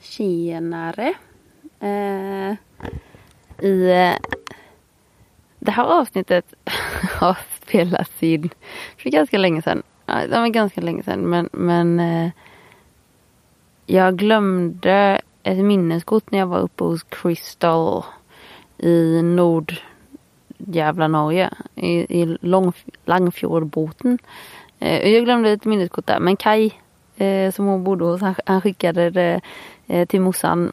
Tjenare. Eh, I eh, det här avsnittet har spelats in för ganska länge sedan. Ja, det var ganska länge sedan men, men eh, jag glömde ett minneskort när jag var uppe hos Crystal i nord jävla Norge. I, i Lång, Langfjordboten. Eh, jag glömde ett minneskort där men Kai eh, som hon bodde hos han, han skickade det eh, Eh, till morsan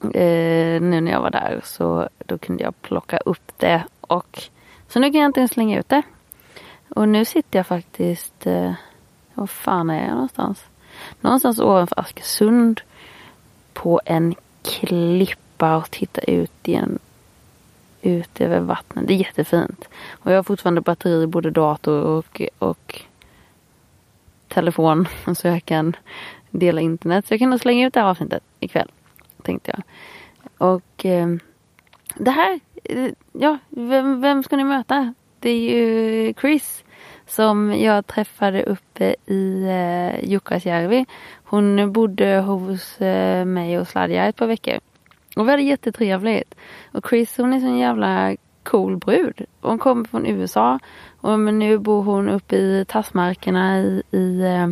eh, nu när jag var där. Så då kunde jag plocka upp det. Och Så nu kan jag inte slänga ut det. Och nu sitter jag faktiskt, eh, var fan är jag någonstans? Någonstans ovanför Askersund på en klippa och tittar ut igen. ut över vattnet. Det är jättefint. Och jag har fortfarande batteri i både dator och, och telefon. Så jag kan dela internet. Så jag kan nog slänga ut det här avsnittet ikväll. Tänkte jag. Och eh, det här, eh, ja, vem, vem ska ni möta? Det är ju Chris som jag träffade uppe i eh, Jukkasjärvi. Hon bodde hos eh, mig och Sladja ett par veckor. Och vi hade jättetrevligt. Och Chris hon är så en jävla cool brud. Hon kommer från USA. Och men nu bor hon uppe i Tassmarkerna i, i eh,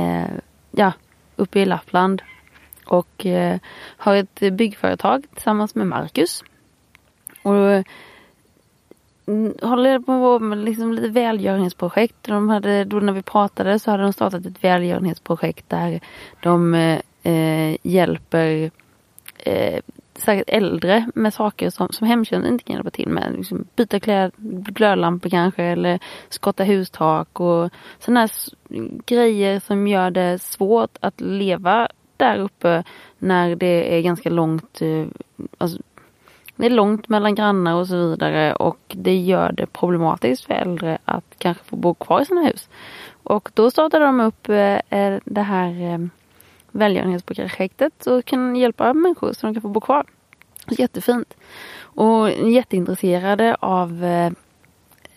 eh, ja, uppe i Lappland. Och eh, har ett byggföretag tillsammans med Marcus. Och mm, håller på med liksom lite välgörenhetsprojekt. De hade, då när vi pratade så hade de startat ett välgörenhetsprojekt där de eh, eh hjälper eh, särskilt äldre med saker som, som hemtjänsten inte kan hjälpa till med. Liksom byta kläd, glödlampor kanske eller skotta hustak och sådana här grejer som gör det svårt att leva där uppe när det är ganska långt eh, alltså, det är långt mellan grannar och så vidare och det gör det problematiskt för äldre att kanske få bo kvar i sina hus. Och då startade de upp eh, eh, det här välgörenhetsprojektet och kan hjälpa människor så de kan få bo kvar. Jättefint. Och jätteintresserade av eh,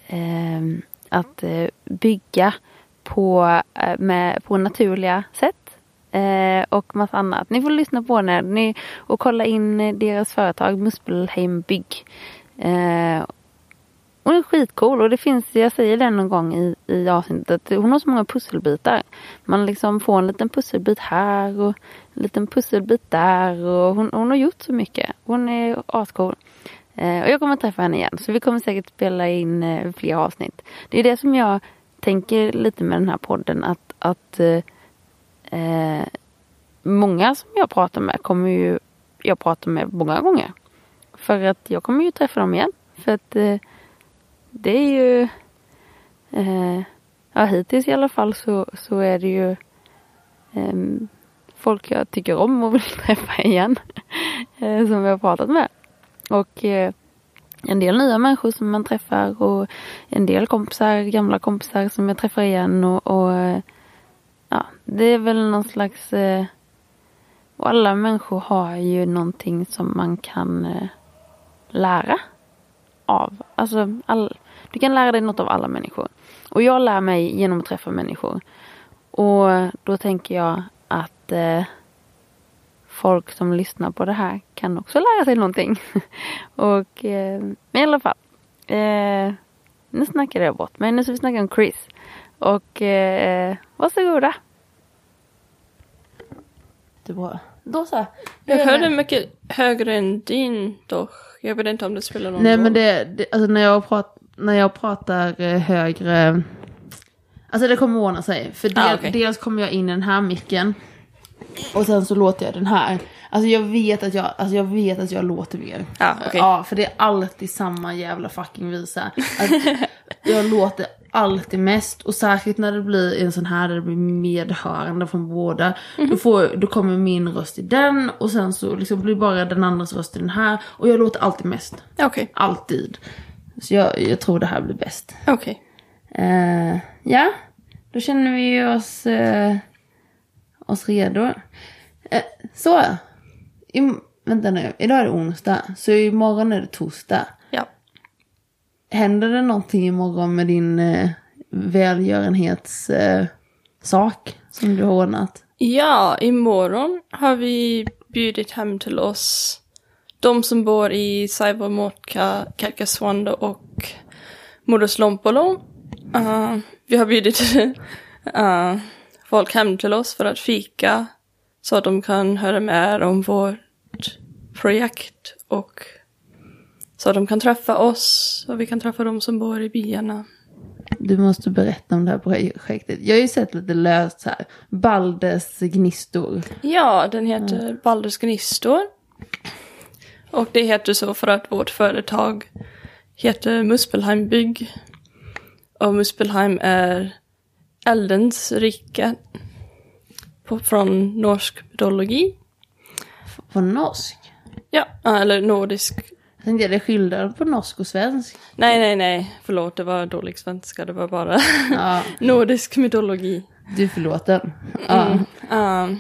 eh att eh, bygga på, eh, med, på naturliga sätt. Eh, och massa annat. Ni får lyssna på när ni, och kolla in deras företag Muspelheim Bygg. Eh, hon är skitcool och det finns, jag säger det någon gång i, i avsnittet, hon har så många pusselbitar. Man liksom får en liten pusselbit här och liten pusselbit där och hon, hon har gjort så mycket. Hon är ascool. Eh, och jag kommer träffa henne igen så vi kommer säkert spela in eh, fler avsnitt. Det är det som jag tänker lite med den här podden att, att eh, eh många som jag pratar med kommer ju jag prata med många gånger. För att jag kommer ju träffa dem igen. För att eh, det är ju... Eh, ja, hittills i alla fall så, så är det ju eh, folk jag tycker om och vill träffa igen. Eh, som jag har pratat med. Och eh, en del nya människor som man träffar och en del kompisar, gamla kompisar som jag träffar igen och, och eh, ja, det är väl någon slags och alla människor har ju någonting som man kan lära av. Alltså, all, du kan lära dig något av alla människor. Och jag lär mig genom att träffa människor. Och då tänker jag att eh, folk som lyssnar på det här kan också lära sig någonting. och, eh, men i alla fall. Eh, nu snackade jag bort mig. Nu ska vi snacka om Chris. Och eh, varsågoda. Det bra. Då så. Jag hörde mycket högre än din dock. Jag vet inte om det spelar någon Nej roll. men det, det alltså när jag, prat, när jag pratar eh, högre. Alltså det kommer ordna sig. För del, Ah, okej. dels kommer jag in i den här micken. Och sen så låter jag den här. Alltså jag vet att jag, alltså jag, vet att jag låter mer. Ja, okej. Ja, för det är alltid samma jävla fucking visa. Att jag låter alltid mest. Och särskilt när det blir en sån här där det blir medhörande från båda. Då, får, då kommer min röst i den och sen så liksom blir bara den andras röst i den här. Och jag låter alltid mest. Okej, Alltid. Så jag, jag tror det här blir bäst. okej. Eh, ja, då känner vi oss, eh, oss redo. Eh, så. I, vänta nu, idag är det onsdag. Så imorgon är det torsdag. Ja. Händer det någonting imorgon med din eh, välgörenhetssak eh, som du har ordnat? Ja, imorgon har vi bjudit hem till oss de som bor i Saivomuotka, Kärkeswando och Muodoslompolo. Uh, vi har bjudit uh, folk hem till oss för att fika så att de kan höra mer om vårt projekt och så att de kan träffa oss och vi kan träffa de som bor i byarna. Du måste berätta om det här projektet. Jag har ju sett lite löst här. Baldes gnistor. Ja, den heter Balders Gnistor. Och det heter så för att vårt företag heter Muspelheim Bygg. Och Muspelheim är eldens rike på, från norsk mytologi. På norsk. Ja, eller nordisk. Jag tänkte det är skillnad på norsk och svensk. Nej, nej, nej, förlåt, det var dålig svenska, det var bara Ja, nordisk mytologi. du är förlåten. Ja. Um,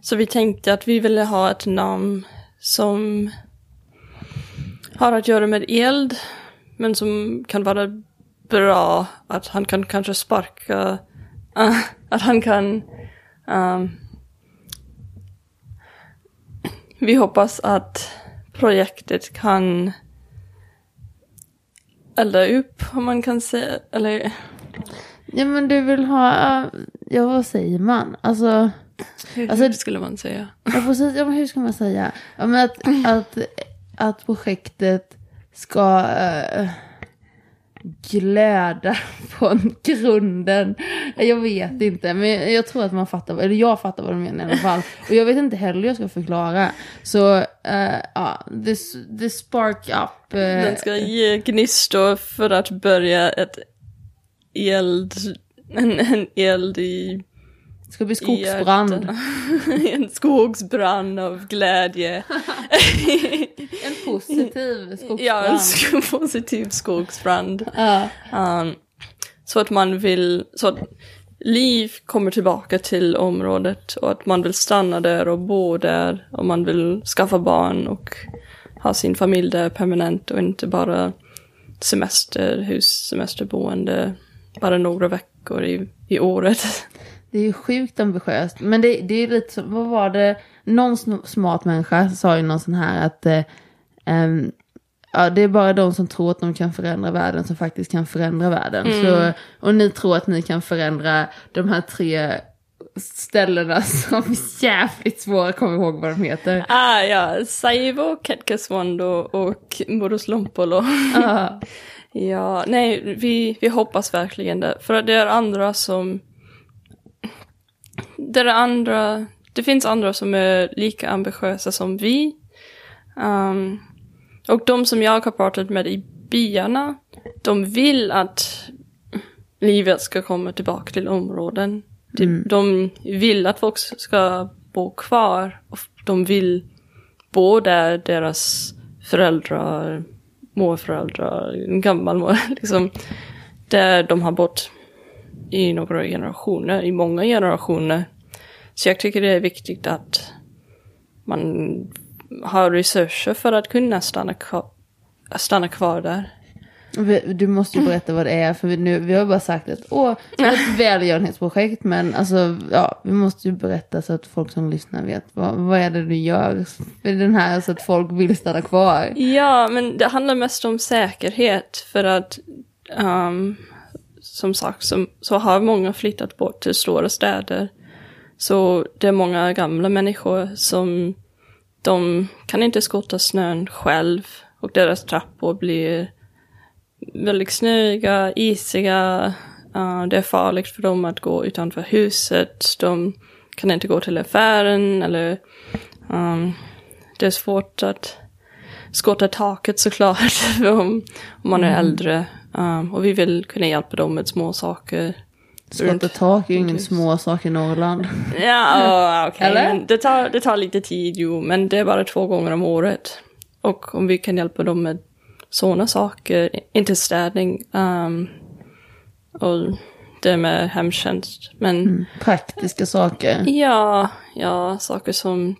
så vi tänkte att vi ville ha ett namn som har att göra med eld, men som kan vara bra, att han kan kanske sparka, uh, att han kan... um, vi hoppas att projektet kan elda upp, om man kan säga, eller ja men du vill ha, ja vad säger man? Alltså, hur Alltså- skulle man säga? ja, precis, ja, men hur ska man säga? Ja, men att, att, att projektet ska äh, glöda från grunden. Jag vet inte, men jag tror att man fattar, eller jag fattar vad du menar i alla fall. Och jag vet inte heller hur jag ska förklara. Så, uh, ja, the, the spark up. Uh, Den ska ge gnistor för att börja ett eld, en, en eld i det ska bli skogsbrand. en skogsbrand av glädje. En positiv skogsbrand. ja, en sk- positiv skogsbrand. Ja. Um, så att man vill, så att liv kommer tillbaka till området och att man vill stanna där och bo där och man vill skaffa barn och ha sin familj där permanent och inte bara semesterhus, semesterboende, bara några veckor i, i året. Det är ju sjukt ambitiöst. Men det, det är ju lite som, vad var det? Någon sm- smart människa sa ju någon sån här att eh, ehm, ja, det är bara de som tror att de kan förändra världen som faktiskt kan förändra världen. Så, och ni tror att ni kan förändra de här tre ställena som är jävligt svåra att komma ihåg vad de heter. Ah ja, Saivo, Ketkaswando och Muodoslompolo. Ja. Ja, nej, vi, vi hoppas verkligen det. För det är andra som... Det är andra... Det finns andra som är lika ambitiösa som vi. Um, och de som jag har pratat med i byarna, de vill att livet ska komma tillbaka till områden. De, de vill att folk ska bo kvar. Och de vill bo där deras föräldrar, morföräldrar, en gammal mor, liksom, där de har bott i några generationer, i många generationer. Så jag tycker det är viktigt att man har resurser för att kunna stanna stanna kvar där. Du måste ju berätta vad det är, för vi, nu, vi har bara sagt att åh, det är ett välgörenhetsprojekt, men alltså, ja, vi måste ju berätta så att folk som lyssnar vet, vad, vad är det du gör för den här, så att folk vill stanna kvar? Ja, men det handlar mest om säkerhet för att ehm, som sagt så, så har många flyttat bort till stora städer. Så det är många gamla människor som de kan inte skotta snön själv och deras trappor blir väldigt snöiga, isiga. Uh, det är farligt för dem att gå utanför huset. De kan inte gå till affären eller um, det är svårt att skotta taket såklart om, om man är äldre. Um, och vi vill kunna hjälpa dem med små saker. Skotta tak är ju ingen Precis. små sak i Norrland. Ja, okej. Men Det, tar, det tar lite tid, jo, men det är bara två gånger om året. Och om vi kan hjälpa dem med sådana saker, inte städning, um, och det med hemtjänst. Men Praktiska saker. ja, ja, saker som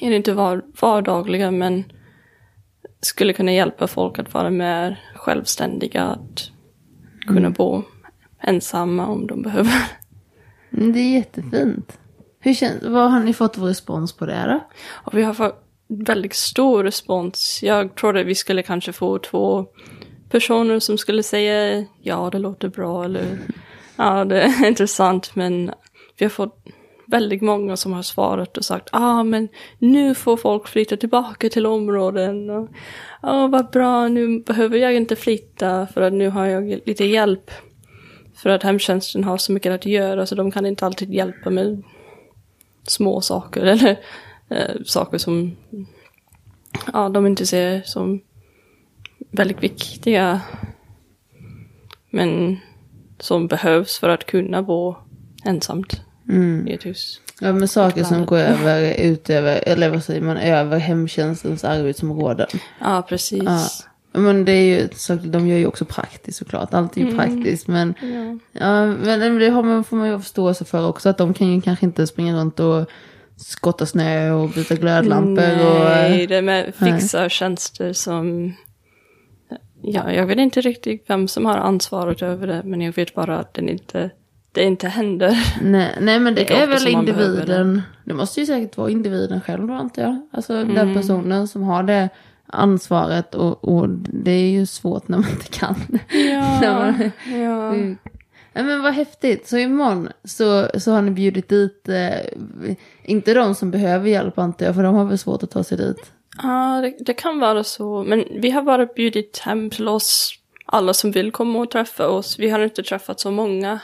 är inte var, vardagliga, men skulle kunna hjälpa folk att vara mer självständiga, att kunna bo ensamma om de behöver. Mm, Det är jättefint. Hur känns, vad har ni fått för respons på det då? Och vi har fått väldigt stor respons. Jag trodde vi skulle kanske få två personer som skulle säga ja, det låter bra eller ja, det är intressant. Men vi har fått väldigt många som har svarat och sagt ah, men nu får folk flytta tillbaka till områden. Och, ah, vad bra, nu behöver jag inte flytta för att nu har jag lite hjälp. För att hemtjänsten har så mycket att göra så de kan inte alltid hjälpa med små saker eller eh, saker som ja, de inte ser som väldigt viktiga. Men som behövs för att kunna bo ensamt i ett hus. Ja, men saker som går över, utöver, eller vad säger man, över hemtjänstens arbetsområden. Ja, precis. Ja. Men det är ju, så, de gör ju också praktiskt såklart, allt är ju praktiskt. Men, ja. men det har man, får man ju förståelse för också, att de kan ju kanske inte springa runt och skotta snö och byta glödlampor. Och, Nej, det är med fixa tjänster som... Ja, jag vet inte riktigt vem som har ansvaret över det, men jag vet bara att den inte, det inte händer. nej, nej, men det Lika är ofta väl individen. Det måste ju säkert vara individen själv antar jag. Alltså den personen som har det ansvaret och, och det är ju svårt när man inte kan. När man, ja. Ja, men vad häftigt. Så imorgon så, så har ni bjudit dit, eh, inte de som behöver hjälp antar jag, för de har väl svårt att ta sig dit. Ja, det, det kan vara så. Men vi har bara bjudit hem till oss alla som vill komma och träffa oss. Vi har inte träffat så många.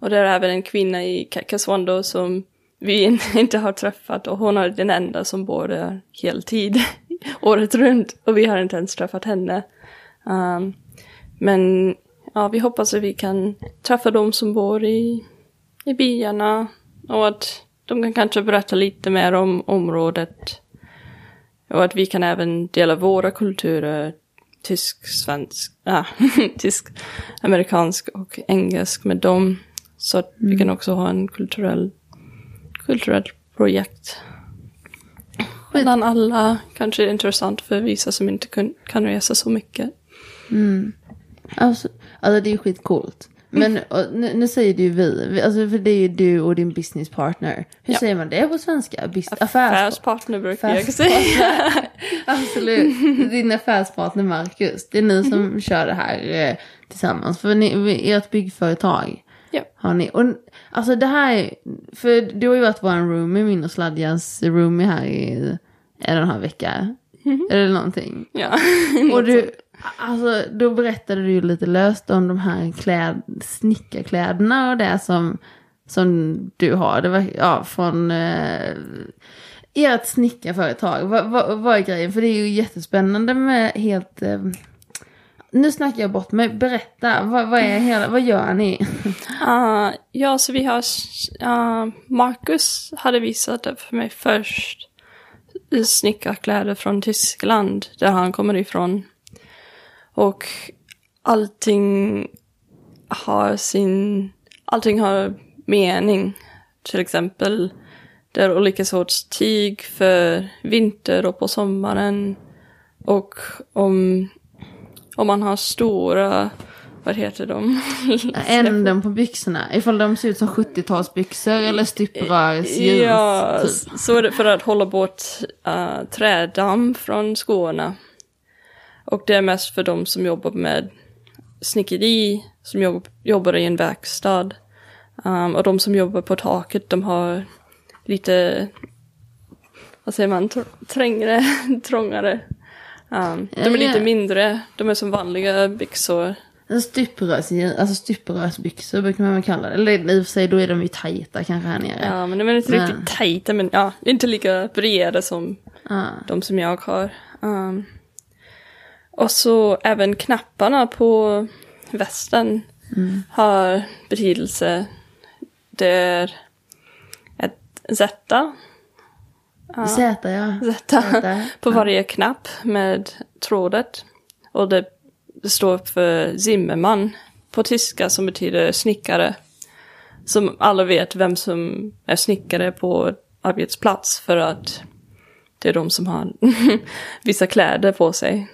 Och det är även en kvinna i Kasswando som vi in- inte har träffat och hon är den enda som bor där heltid, året runt. Och vi har inte ens träffat henne. Um, men ja, vi hoppas att vi kan träffa de som bor i, i byarna och att de kan kanske berätta lite mer om området. Och att vi kan även dela våra kulturer, tysk, svensk, ah, tysk, amerikansk och engelsk med dem. Så att vi kan också ha en kulturell, kulturell projekt. Mellan alla, kanske är intressant för vissa som inte kun, kan resa så mycket. Alltså, alltså det är ju skitcoolt. Men och, nu, nu säger du vi, alltså för det är ju du och din businesspartner. Hur Ja. säger man det på svenska? Bus- affärs- Affärspartner brukar jag säga. Affärspartner. Absolut. Din affärspartner Marcus. Det är ni som kör det här eh, tillsammans. För ni, ert byggföretag Ja. har ni. Och, alltså det här är, för du har ju varit vår roomie, min och Sladjas roomie här i en och en halv vecka. Eller någonting. Ja. Och du, alltså då berättade du ju lite löst om de här kläd, snickarkläderna och det som, som du har. Det var, ja, från eh, ert snickarföretag. Vad, vad, vad är grejen? För det är ju jättespännande med helt... Eh, nu snackar jag bort mig. Berätta, vad, vad, är hela, vad gör ni? Uh, ja, så vi har... Uh, Marcus hade visat det för mig först. Snickarkläder från Tyskland, där han kommer ifrån. Och allting har sin... Allting har mening. Till exempel, det är olika sorts tyg för vinter och på sommaren. Och om, om man har stora... Vad heter de? Änden på byxorna. Ifall de ser ut som 70-talsbyxor eller stuprörsjeans. Ja, typ. så är det för att hålla bort uh, trädamm från skorna. Och det är mest för de som jobbar med snickeri, som jobb, jobbar i en verkstad. Um, och de som jobbar på taket, de har lite, vad säger man, tr- trängre, trångare. Um, de är lite mindre, de är som vanliga byxor. Stuprörsjeans, alltså stuprörsbyxor brukar man väl kalla det. Eller i och för sig då är de ju tajta kanske här nere. Ja, men de är inte Nej. riktigt tajta, men ja, inte lika breda som Ja. de som jag har. Um, och så även knapparna på västen har betydelse. Det är ett Z, Z ja. Z på varje knapp med trådet. Och det, det står för Zimmermann på tyska som betyder snickare. Som alla vet vem som är snickare på arbetsplats för att det är de som har vissa kläder på sig.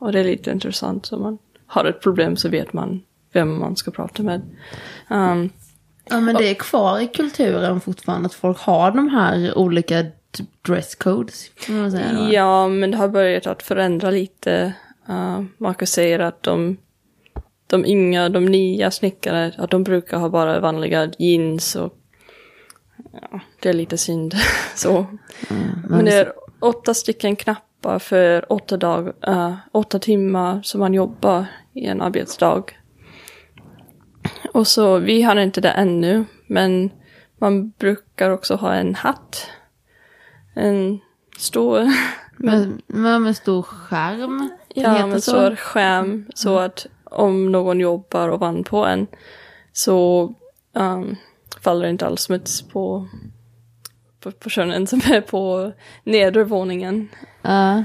Och det är lite intressant. Om man har ett problem så vet man vem man ska prata med. Um, Ja men det är kvar i kulturen fortfarande att folk har de här olika typ dresscodes. Ja, men det har börjat att förändra lite. Uh, Marcus säger att de, de yngre, de nya snickare, att de brukar ha bara vanliga jeans och ja, det är lite synd så. men det är åtta stycken knappar för åtta, dag, eh, åtta timmar som man jobbar i en arbetsdag. Och så, vi har inte det ännu, men man brukar också ha en hatt. En stor, Med, med, med stor skärm. Ja, så. så skärm, så att om någon jobbar ovanpå en så um, faller inte all smuts på, på personen som är på nedre våningen. Ja.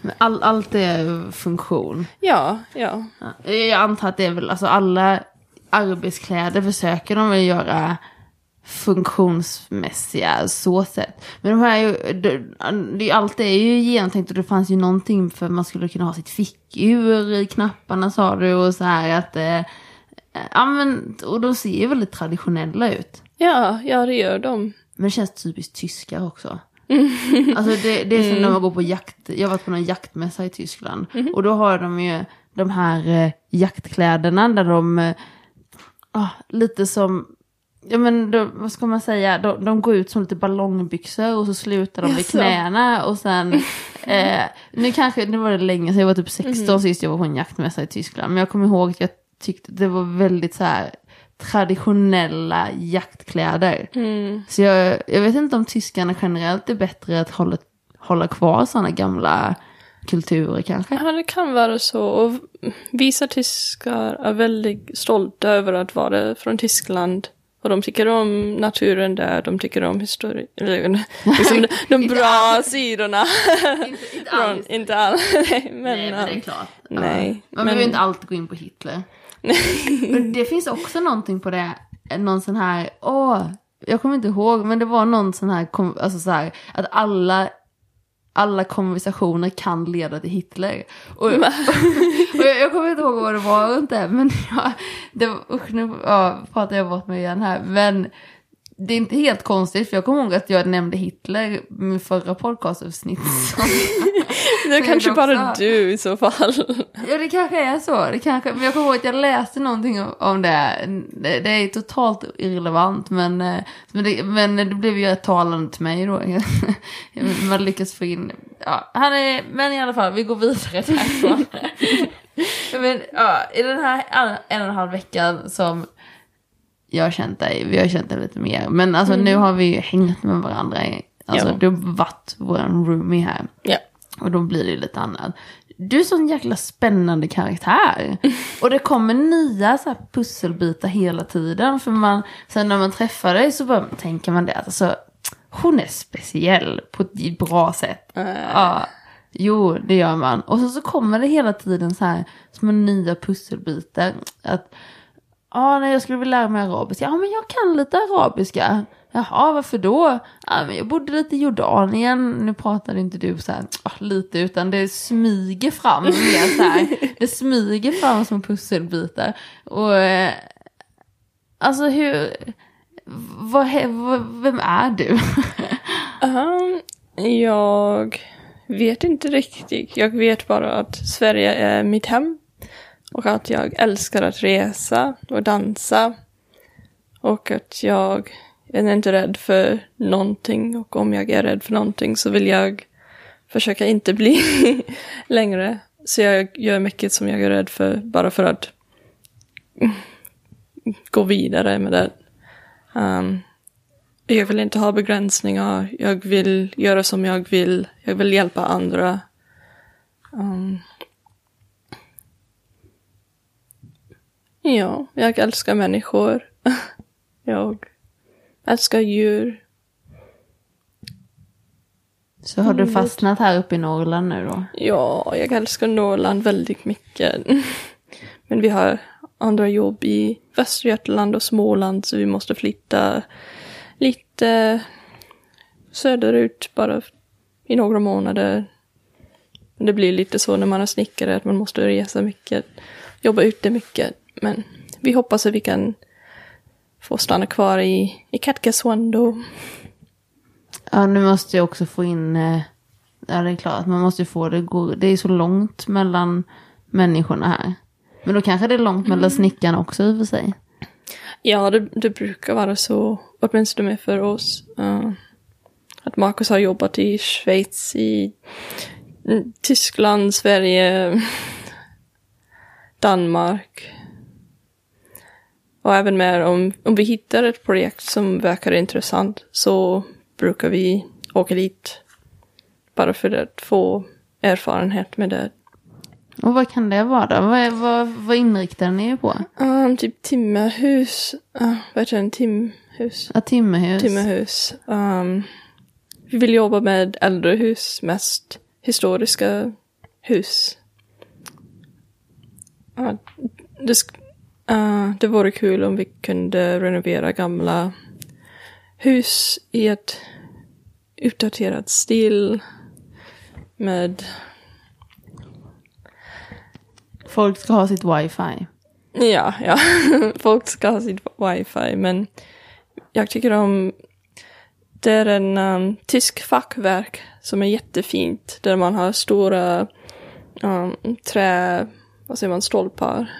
Men all, allt är funktion. Ja, ja. Ja, Jag antar att det är väl, alltså alla arbetskläder försöker de väl göra funktionsmässiga så sett. Men de här det, det, allt är ju genomtänkt och det fanns ju någonting för man skulle kunna ha sitt fickur i knapparna sa du och så här att eh, Ja men, och de ser ju väldigt traditionella ut. Ja, ja det gör de. Men det känns typiskt tyskar också. Alltså det, det är som när man går på jakt. Jag har varit på någon jaktmässa i Tyskland. Och då har de ju de här eh, jaktkläderna där de, eh, ah, lite som, ja men då, vad ska man säga, de, de går ut som lite ballongbyxor och så slutar de vid Jaså? knäna och sen, eh, nu kanske, nu var det länge sedan, jag var typ 16 sist jag var på en jaktmässa i Tyskland. Men jag kommer ihåg att jag tyckte det var väldigt så här traditionella jaktkläder. Så jag, jag vet inte om tyskarna generellt är bättre att hålla, hålla kvar sådana gamla kulturer kanske. Ja, det kan vara så. Och vissa tyskar är väldigt stolta över att vara från Tyskland. Och de tycker om naturen där, de tycker om historien, liksom de, de bra sidorna. inte, inte Från, inte all, nej, men, Nej, men det är klart. nej, Ja. Man men- behöver inte alltid gå in på Hitler. Men det finns också någonting på det, någon sån här, åh, jag kommer inte ihåg, men det var någon sån här, alltså så här, att alla alla konversationer kan leda till Hitler. Och, och jag, jag kommer inte ihåg vad det var runt det, men jag, det var, usch, nu ja, pratar jag bort mig igen här. Men det är inte helt konstigt, för jag kommer ihåg att jag nämnde Hitler i förra podcastavsnitt. det är kanske bara du i så fall. Ja, det kanske är så. Det kanske, men jag kommer ihåg att jag läste någonting om- det. Det, det är totalt irrelevant, men, eh, men, det, men det blev ju ett talande till mig då. Man lyckas få in... Ja, han är, men i alla fall, vi går vidare därifrån. men, ja, I den här en och en halv veckan som jag har känt dig, vi har känt dig lite mer. Men alltså nu har vi ju hängt med varandra. Alltså Ja. du har varit vår roomie här. Ja. Och då blir det ju lite annat. Du är sån jäkla spännande karaktär. Och det kommer nya så pusselbitar hela tiden. För man, sen när man träffar dig så bara tänker man det alltså, hon är speciell på ett bra sätt. Ja, jo, det gör man. Och så, så kommer det hela tiden så här små nya pusselbitar. Att, ja, nej, jag skulle vilja lära mig arabiska. Ja, men jag kan lite arabiska. Jaha, varför då? Ja, men jag bodde lite i Jordanien. Nu pratade inte du så här ah, lite, utan det smyger fram mer så här. Det smyger fram som pusselbitar. Och eh, alltså hur, vad, vad, vem är du? Um, jag vet inte riktigt. Jag vet bara att Sverige är mitt hem. Och att jag älskar att resa och dansa. Och att jag är inte rädd för någonting. Och om jag är rädd för någonting så vill jag försöka inte bli längre. Så jag gör mycket som jag är rädd för bara för att gå vidare med det. Um, jag vill inte ha begränsningar. Jag vill göra som jag vill. Jag vill hjälpa andra. Um, ja, jag älskar människor. jag älskar djur. Så har du fastnat här uppe i Norrland nu då? Ja, jag älskar Norrland väldigt mycket. Men vi har andra jobb i Västergötland och Småland så vi måste flytta lite söderut bara i några månader. Det blir lite så när man är snickare att man måste resa mycket, jobba ute mycket. Men vi hoppas att vi kan få stanna kvar i, i Katkaswando. Ja, nu måste jag också få in... eh, Ja, det är klart. Man måste få det. gå- Det är så långt mellan människorna här. Men då kanske det är långt mellan snickarna också i och för sig. Ja, det, det brukar vara så, åtminstone för oss. eh, att Marcus har jobbat i Schweiz, i mm, Tyskland, Sverige, Danmark. Och även mer om, om vi hittar ett projekt som verkar intressant så brukar vi åka dit. Bara för att få erfarenhet med det. Och vad kan det vara då? Vad, vad, vad inriktar ni er på? Um, typ timmerhus, uh, vad heter det, timhus? Ja, timmerhus. Timmerhus. Um, vi vill jobba med äldre hus, mest historiska hus. Ja, det, uh, det vore kul om vi kunde renovera gamla hus i ett utdaterat stil med Folk ska ha sitt wifi. Ja, ja. Folk ska ha sitt wifi, men jag tycker om... Det är en um, tysk fackverk som är jättefint, där man har stora um, trä... Vad säger man? Stolpar.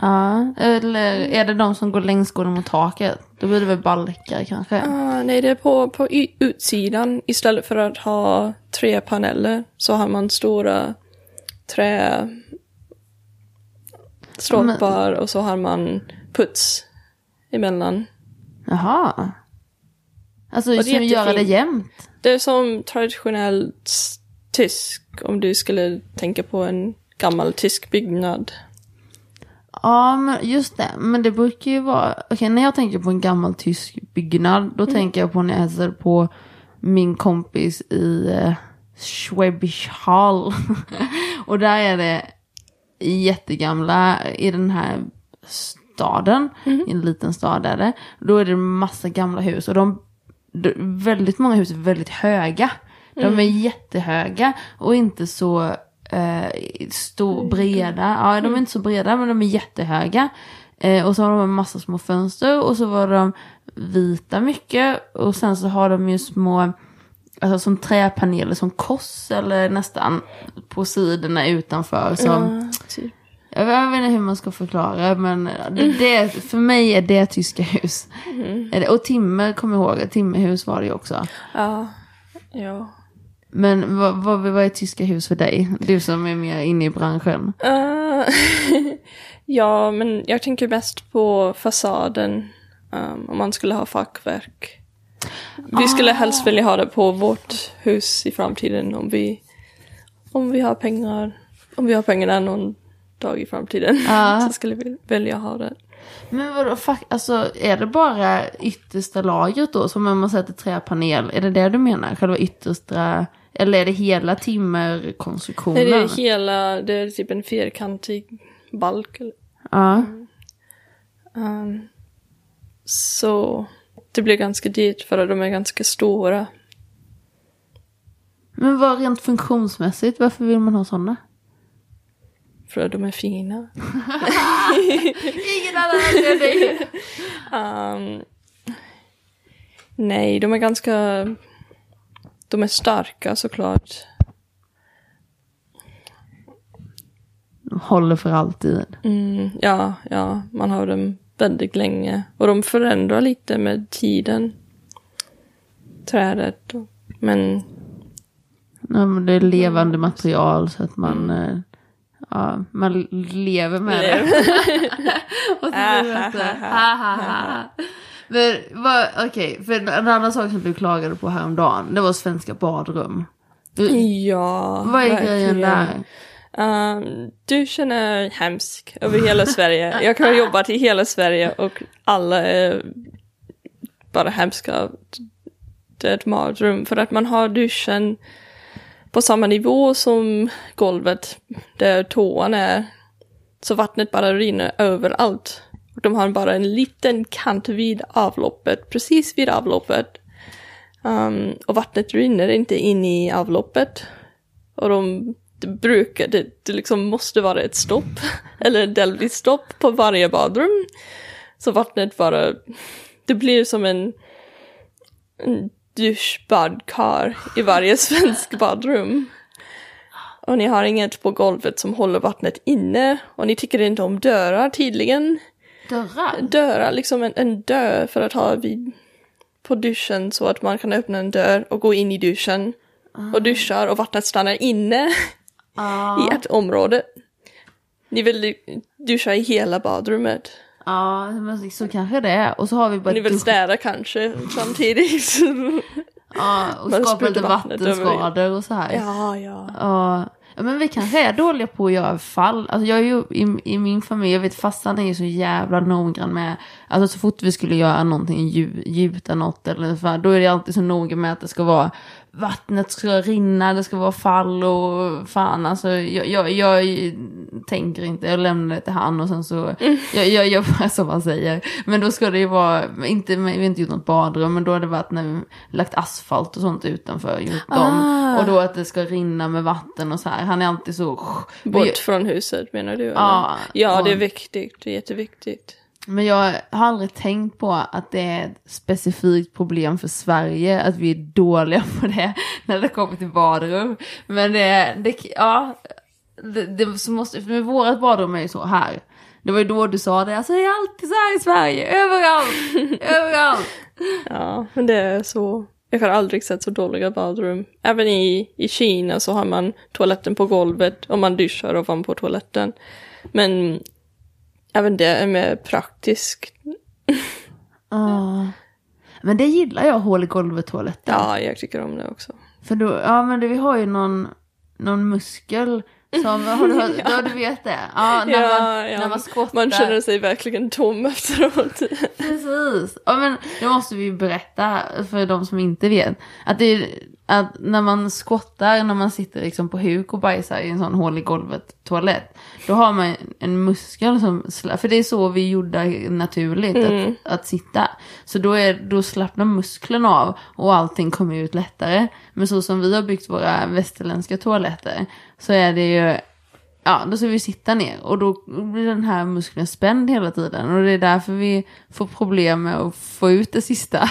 Ja, eller är det de som går längsgående mot taket? Då blir det väl balkar kanske? Ah, nej, det är på, på utsidan. Istället för att ha tre paneler så har man stora trä... Stolpar och så har man puts emellan. Jaha. Alltså det är som göra det jämnt. Det är som traditionellt tysk, om du skulle tänka på en gammal tysk byggnad. Ja, men just det. Men det brukar ju vara... Okej, när jag tänker på en gammal tysk byggnad, då tänker jag på när jag hälsade på min kompis i uh, Schwäbisch Hall. och där är det jättegamla, i den här staden, i en liten stad är det. Då är det massa gamla hus och de, de väldigt många hus är väldigt höga. De är jättehöga och inte så eh, stor, breda. Ja, de är inte så breda men de är jättehöga. Eh, och så har de en massa små fönster och så var de vita mycket. Och sen så har de ju små, alltså som träpaneler som kors eller nästan på sidorna utanför. Som, Ja, typ. jag vet inte hur man ska förklara men det, för mig är det tyska hus. Det- Och timmer, kommer jag ihåg, timmerhus var det ju också. ja. ja. Men vad, vad, vad är tyska hus för dig? Du som är mer inne i branschen. Eh, ja, men jag tänker mest på fasaden. um, om man skulle ha fackverk. Vi skulle helst vilja ha det på vårt hus i framtiden om vi, om vi har pengar. Om vi har pengarna någon dag i framtiden Ja. så skulle vi vilja ha det. Men vadå, fuck, alltså är det bara yttersta lagret då som om man sätter träpanel? Är det det du menar? Själva yttersta, eller är det hela timmerkonstruktionen? Nej, det är hela, det är typ en fyrkantig balk. Ja. Um, så det blir ganska dyrt för att de är ganska stora. Men vad rent funktionsmässigt, varför vill man ha sådana? För att de är fina. Ingen annan anledning. Um, nej, de är ganska... De är starka såklart. Håller för alltid. Mm, ja, ja, man har dem väldigt länge. Och de förändrar lite med tiden. Trädet. Och, men Ja, men det är levande material så att man, eh, ja, man lever med det. Och så blir det Men vad, okej, för en annan sak som du klagade på häromdagen, det var svenska badrum. Du, ja, vad är grejen verkligen. där? Um, duschen är hemsk över hela Sverige. Jag har jobbat i hela Sverige och alla är bara hemska. Det är ett mardröm för att man har duschen på samma nivå som golvet där toan är. Så vattnet bara rinner överallt. Och de har bara en liten kant vid avloppet, precis vid avloppet. Um, och vattnet rinner inte in i avloppet. Och de, det brukar, det, det liksom måste vara ett stopp, eller delvis stopp på varje badrum. Så vattnet bara, det blir som en, en duschbadkar i varje svensk badrum. Och ni har inget på golvet som håller vattnet inne. Och ni tycker inte om dörrar tydligen. Dörrar? Dörrar, liksom en, en dörr för att ha vid, på duschen så att man kan öppna en dörr och gå in i duschen. Och duschar och vattnet stannar inne Ja. i ett område. Ni vill duscha i hela badrummet. Ja, men så kanske det är. Och så har vi bara Ni vill städa kanske samtidigt. Ja, och skapa lite vattenskador och så här. ja, ja. Ja, ja, men vi kanske är dåliga på att göra fall. Alltså jag är ju i, i min familj, jag vet farsan är ju så jävla noggrann med, alltså så fort vi skulle göra någonting, gjuta något eller så, då är det alltid så noga med att det ska vara, vattnet ska rinna, det ska vara fall och fan alltså jag, jag, jag tänker inte, jag lämnar det till han och sen så, jag, jag gör bara som han säger. Men då ska det ju vara, inte, vi har inte gjort något badrum, men då har det varit när vi lagt asfalt och sånt utanför, gjort dem. Ah. Och då att det ska rinna med vatten och så här. Han är alltid så... Bort från huset menar du? eller? Ja, ja det är viktigt. Det är jätteviktigt. Men jag har aldrig tänkt på att det är ett specifikt problem för Sverige, att vi är dåliga på det när det kommer till badrum. Men det, det ja, det, det så måste, för vårat badrum är ju så här. Det var ju då du sa det, alltså det är alltid så här i Sverige, överallt, överallt. Ja, men det är så. Jag har aldrig sett så dåliga badrum. Även i, i Kina så har man toaletten på golvet och man duschar ovanpå toaletten. Men även det är mer praktiskt. Ja. Men det gillar jag, hål i golvet toaletten. Ja, jag tycker om det också. För då, ja men det, vi har ju någon, någon muskel som, har du, hört, ja. du vet det? Ja, när, Ja, man, ja. när man skottar. Man känner sig verkligen tom efteråt. Precis. Ja men då måste vi berätta för de som inte vet. Att det är, att när man skottar, när man sitter liksom på huk och bajsar i en sån hål i golvet toalett. Då har man en muskel som, för det är så vi gjorde naturligt Mm. att, att sitta. Så då, är, då slappnar muskeln av och allting kommer ut lättare. Men så som vi har byggt våra västerländska toaletter så är det ju Ja, då ska vi sitta ner och då blir den här muskeln spänd hela tiden och det är därför vi får problem med att få ut det sista.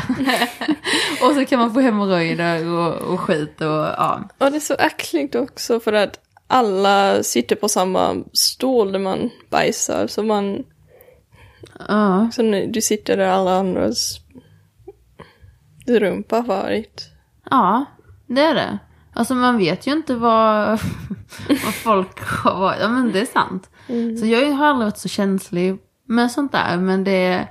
och så kan man få hemorrojder och, och skit och ja. Och det är så äckligt också för att alla sitter på samma stol där man bajsar. Så man, ja. så du sitter där alla andras rumpa varit. Ja, det är det. Alltså man vet ju inte vad, vad folk har varit. Ja men det är sant. Så jag har aldrig varit så känslig med sånt där. Men det,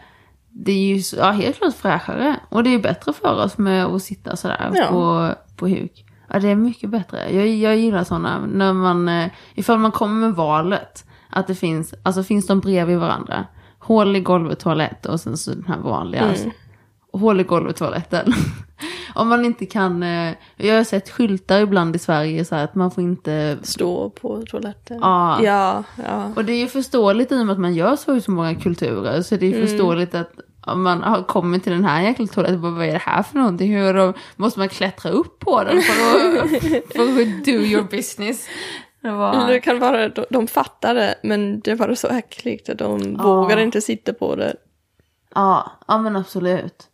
det är ju ja, helt klart fräschare. Och det är ju bättre för oss med att sitta sådär Ja. på, på huk. Ja det är mycket bättre. Jag, jag gillar sådana. När man, eh, ifall man kommer med valet. Att det finns, alltså finns de bredvid varandra. Hål i golvet, toalett och sen så den här vanliga. Alltså, hål i golvet, toaletten. Om man inte kan, eh, jag har sett skyltar ibland i Sverige så här att man får inte, Stå på toaletten. Ja. Ja, ja. och det är ju förståeligt i och med att man gör så i så många kulturer, så det är ju förståeligt att om man har kommit till den här jäkla toaletten, vad är det här för någonting? Hur då, måste man klättra upp på den för att, för att do your business? Det var, Det kan vara, de, de fattar det, men det var så äckligt att de Ja. vågar inte sitta på det. ja, ja men absolut.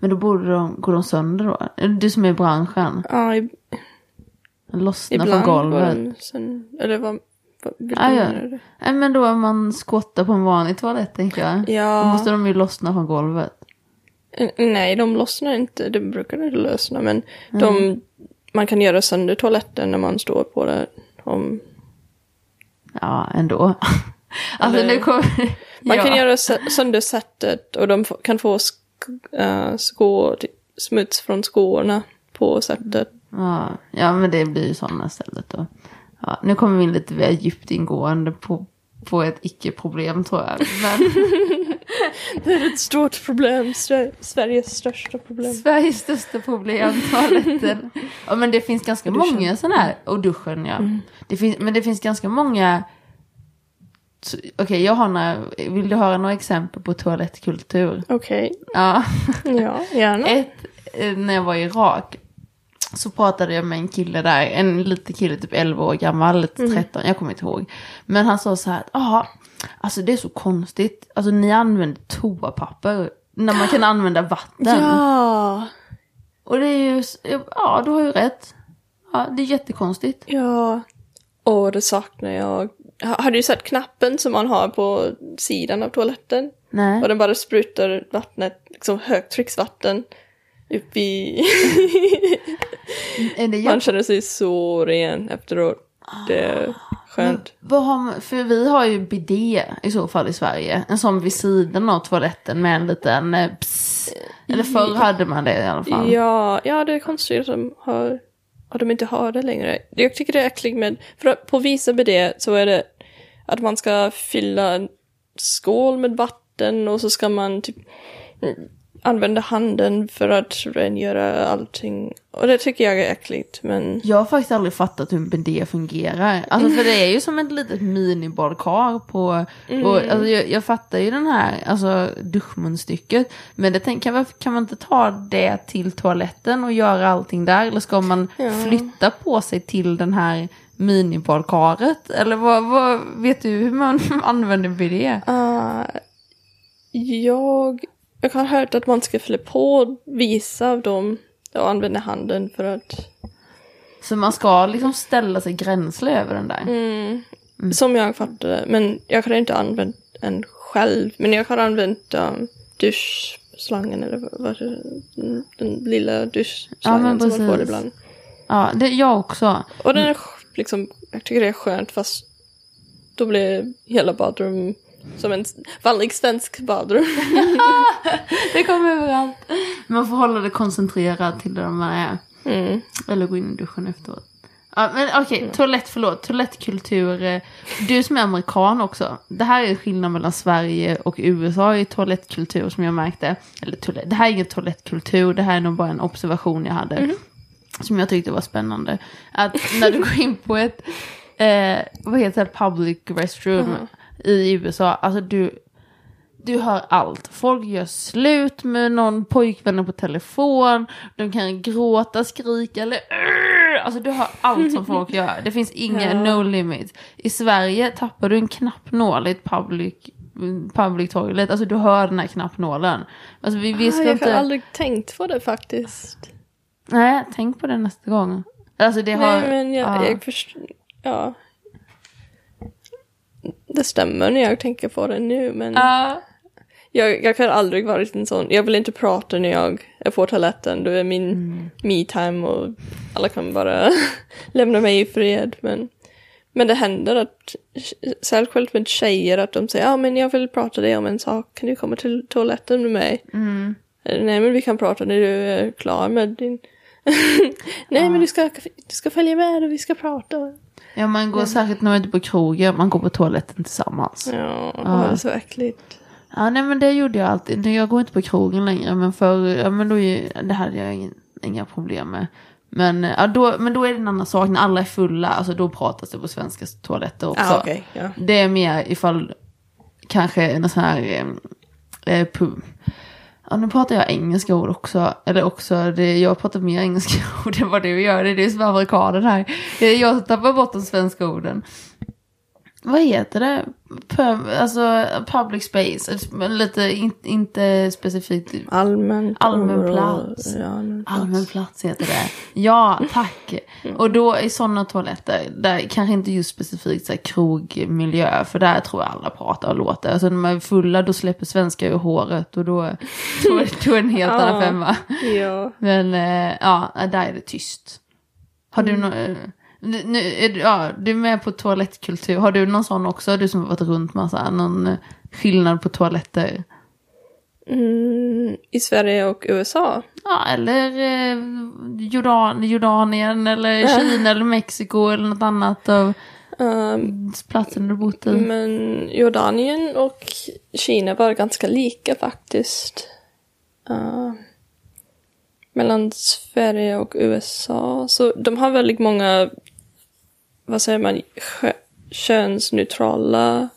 Men då borde de, går de sönder då? Du som är i branschen, Ja, i, lossna ibland från går golvet. de sen, eller vad, vad vilken Ja? Nej men då om man skottar på en vanlig toalett tänker jag. Då Ja, måste de ju lossna från golvet. Nej de lossnar inte, det brukar inte lossna, men de, man kan göra sönder toaletten när man står på det. Om, Ja, ändå. alltså Eller- nu kommer... man ja. kan göra sö- sönder sättet och de kan få äh, skor, smuts från skorna på sättet. Ja, ja, men det blir ju sådana istället då. Ja, nu kommer vi in lite väl djupt ingående på, på ett icke-problem tror jag. Men Det är ett stort problem, Sve- Sveriges största problem. Sveriges största problem, toaletten. Ja, men det finns ganska många sådana här. Och duschen, ja. Det finns, men det finns ganska många... Okej, jag har några... Vill du höra några exempel på toalettkultur? Okej, Ja. ja, gärna. Ett, eh, när jag var i Irak så pratade jag med en kille där, en liten kille, typ 11 år gammal, lite 13, jag kommer inte ihåg. Men han sa så här, ja, Alltså det är så konstigt. Alltså ni använder toapapper när man kan använda vatten. Ja, Och det är ju, ja du har ju rätt. Ja, det är jättekonstigt. ja. Åh, det saknar jag. Ha- Har du sett knappen som man har på sidan av toaletten? Nej. Och den bara sprutar vattnet, liksom högtrycksvatten upp i... Man känner sig så ren efteråt. Det är skönt. Vad har man, för vi har ju bidé i så fall i Sverige. En sån vid sidan av toaletten med en liten eh, pss. Eller förr hade man det i alla fall. Ja, ja, det är konstigt att de, har, att de inte har det längre. Jag tycker det är äckligt med, för att på med det så är det att man ska fylla en skål med vatten och så ska man typ mm, använda handen för att rengöra allting. Och det tycker jag är äckligt, men Jag har faktiskt aldrig fattat hur bidé fungerar. Alltså för det är ju som ett litet minibadkar på... Och, alltså, jag, jag fattar ju den här alltså, duschmunstycket. Men det tänker jag, kan man inte ta det till toaletten och göra allting där? Eller ska man flytta på sig till den här minibadkaret? Eller vad, vad, vet du hur man använder bidé? uh, jag, jag har hört att man ska fylla på vissa av dem och använda handen för att Så man ska liksom ställa sig gränsle över den där. Mm. Som jag fattade. Men jag har inte använt en själv. Men jag har använt um, duschslangen eller vad det mm, Den lilla Ja, duschslangen men som man får ibland. Ja, det, jag också. Och den är liksom, jag tycker det är skönt fast då blir hela badrum som en vanlig svensk badrum. Det kommer överallt. Man får hålla det koncentrerat till där man är. Mm. Eller gå in i duschen efteråt. Ja, men okej, toalett, förlåt. Toalettkultur. Du som är amerikan också. Det här är skillnad mellan Sverige och USA i toalettkultur som jag märkte. Eller toalett, det här är ingen toalettkultur, det här är nog bara en observation jag hade. Som jag tyckte var spännande. Att när du går in på ett, eh, vad heter det, public restroom i USA. Alltså du, du hör allt. Folk gör slut med någon pojkvän på telefon. De kan gråta, skrika eller! Alltså du hör allt som folk gör. Det finns inga no limit. I Sverige tappar du en knappnål i ett public, public toilet. Alltså du hör den här knappnålen. Alltså vi, vi ska Ah, jag inte... har aldrig tänkt på det faktiskt. Nej, tänk på det nästa gång. Alltså det har... Nej men jag, ja. jag förstår, ja. Det stämmer när jag tänker på det nu men Ja. jag, jag har aldrig varit en sån, jag vill inte prata när jag är på toaletten, det är min Mm. me-time och alla kan bara lämna mig i fred men men det händer att, särskilt med tjejer, att de säger ja ah, men jag vill prata dig om en sak, kan du komma till toaletten med mig? Mm. Nej men vi kan prata när du är klar med din... Nej men du ska, du ska följa med och vi ska prata. Ja, man går särskilt när man är på krogen, man går på toaletten tillsammans. Ja, Ja. det är så äckligt. Ja, nej men det gjorde jag alltid. Jag går inte på krogen längre, men förr, ja men då, är- det hade jag ingen, inga problem med. Men, ja, då, men då är det en annan sak, när alla är fulla, alltså då pratas det på svenska toaletter också. Ah, okej, ja. Det är mer ifall kanske en sån här eh, eh, pub. Ja, nu pratar jag engelska ord också. Eller också, det, jag pratar mer engelska ord än vad du gör. Det är du som är amerikanen här. Jag tappar bort de svenska orden. Vad heter det? Pub, alltså public space. Men Lite, in, inte specifikt. Allmän område. plats. Ja, allmän plats. Allmän plats heter det. Ja, tack. Och då i sådana toaletter, där kanske inte just specifikt så här krogmiljö, för där tror jag alla pratar och låter. Alltså när man är fulla då släpper svenska ur håret och då, då, är- då är det en helt annan femma. Ja. Men eh, ja, där är det tyst. Har du någon... eh, nu, nu, är du, ja, du är med på toalettkultur. Har du någon sån också? Du som har varit runt massa. Någon eh, skillnad på toaletter? Mm, I Sverige och USA. Ja, eller eh, Jordan, Jordanien eller Kina eller Mexiko eller något annat av Um, platsen du bott i. men Jordanien och Kina var ganska lika faktiskt. Uh, mellan Sverige och USA. Så de har väldigt många, vad säger man, kö- könsneutrala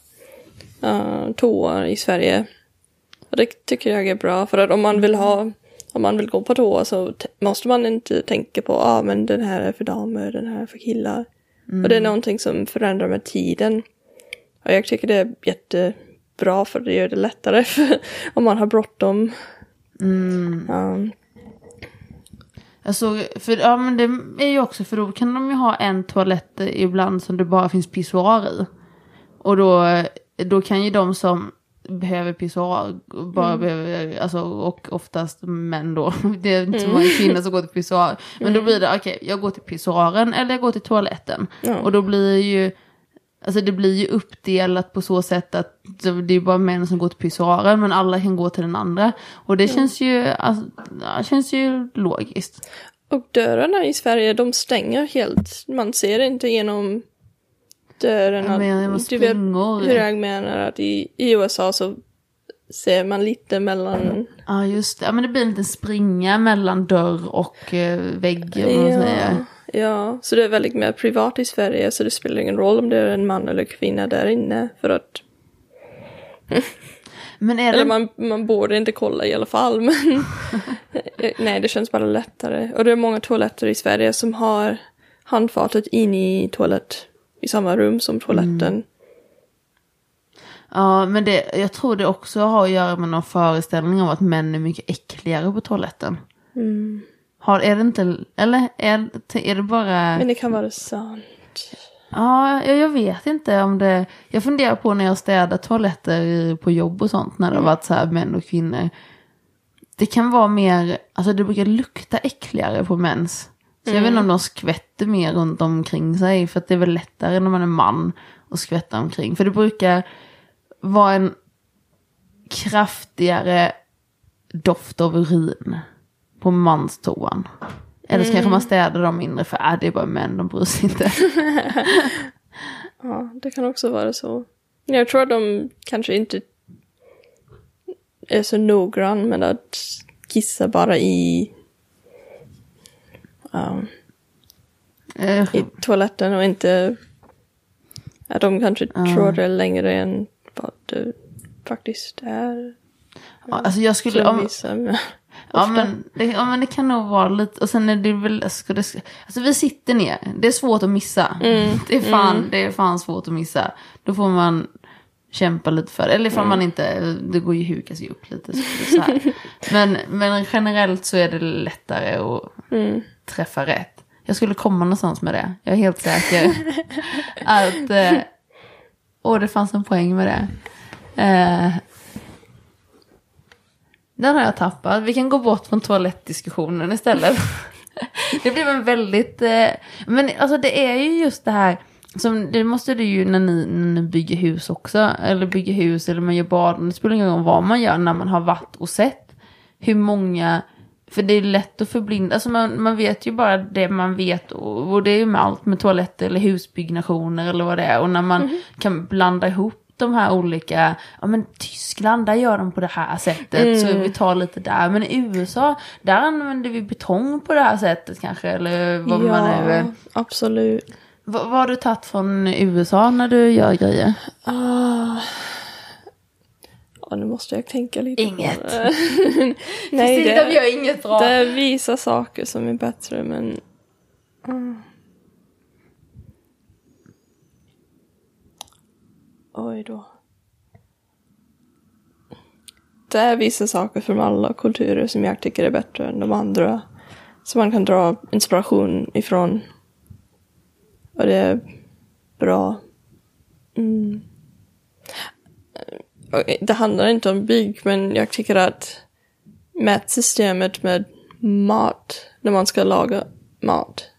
uh, toor i Sverige. Och det tycker jag är bra för att om man vill ha om man vill gå på toa så måste man inte tänka på ah, men den här är för damer, den här är för killar. Och det är någonting som förändrar med tiden. Och jag tycker det är jättebra för det gör det lättare om man har bråttom. Mm. Um, Alltså, för, ja men det är ju också för då kan de ju ha en toalett ibland som det bara finns pissoar i. Och då, då kan ju de som behöver pissoar bara behöver, alltså och oftast män då. Det är inte så många kvinnor som går till pissoar. Men då blir det, okej, jag går till pissoaren eller jag går till toaletten. Och då blir ju, alltså det blir ju uppdelat på så sätt att det är bara män som går till pissoaren men alla kan gå till den andra. Och det känns ju, alltså, ja, känns ju logiskt. och dörrarna i Sverige, de stänger helt. Man ser inte genom dörrarna. Ja, men Du vet hur jag menar att i, i USA så ser man lite mellan... Ja just det, ja, men det blir en liten springa mellan dörr och eh, vägg. säger. Ja, så det är väldigt mer privat i Sverige så det spelar ingen roll om det är en man eller kvinna där inne för att Men är Eller det, man, man borde inte kolla i alla fall, men nej, det känns bara lättare. Och det är många toaletter i Sverige som har handfatet in i toalett, i samma rum som toaletten. ja men det, jag tror det också har att göra med någon föreställning om att män är mycket äckligare på toaletten. Har, är det inte, eller är, är det bara... Men det kan vara sant. Ja, jag, jag vet inte om det... Jag funderar på när jag städar toaletter på jobb och sånt, när det har varit så här män och kvinnor. Det kan vara mer, alltså det brukar lukta äckligare på mäns. Så jag vet inte om de skvätter mer runt omkring sig, för att det är väl lättare när man är man att skvätta omkring. För det brukar vara en kraftigare doft av urin på manstoan. Eller så kanske man städar dem mindre för äh, det är bara män, de bryr sig inte. Ja, det kan också vara så. Jag tror att de kanske inte är så noggrann med att kissa bara i, um, Eh, i toaletten och inte... Att de kanske tror det är längre än vad det faktiskt är. Ja, alltså jag skulle, om, ja, men det, ja men det kan nog vara lite, och sen är det väl, ska det, alltså vi sitter ner, det är svårt att missa. Det, är fan, det är fan svårt att missa. Då får man kämpa lite för det, eller ifall man inte, det går ju huka sig upp lite. Så, här. Men, men generellt så är det lättare att träffa rätt. Jag skulle komma någonstans med det, jag är helt säker. att, eh, åh det fanns en poäng med det. Eh, den har jag tappat. Vi kan gå bort från toalettdiskussionen istället. det blev en väldigt... Eh, men alltså det är ju just det här. Som, det måste det ju när ni, när ni bygger hus också. Eller bygger hus eller man gör bad. Det spelar ingen roll vad man gör när man har varit och sett. Hur många... För det är lätt att förblinda. Alltså man, man vet ju bara det man vet. Och, och det är ju med allt med toaletter eller husbyggnationer eller vad det är. Och när man kan blanda ihop de här olika, ja men Tyskland där gör de på det här sättet så vi tar lite där. Men i USA där använder vi betong på det här sättet kanske eller vad man nu... absolut. Vad, vad har du tagit från USA när du gör grejer? Ah. Ja, nu måste jag tänka lite Inget. Nej, vi det, gör inget bra. det är vissa saker som är bättre, men... Mm. Oj då. Det är vissa saker från alla kulturer som jag tycker är bättre än de andra. Som man kan dra inspiration ifrån. Och det är bra. Mm. Det handlar inte om bygg, men jag tycker att mätsystemet med mat, när man ska laga mat,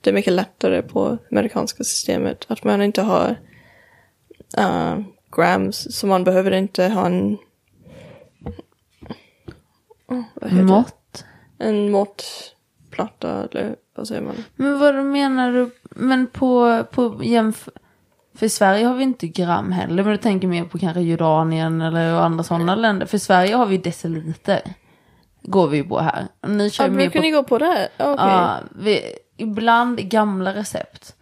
det är mycket lättare på amerikanska systemet. Att man inte har uh, grams, så man behöver inte ha en... Oh, heter det? Mått? En måttplatta, eller vad säger man? Men vad menar du? Men på, på jämf... För i Sverige har vi inte gram heller, men du tänker mer på kanske Jordanien eller andra sådana länder. För i Sverige har vi deciliter. Går vi på här. Ni kör Ja, mer brukar på ni gå på det? Okej. Ja, vi, ibland gamla recept.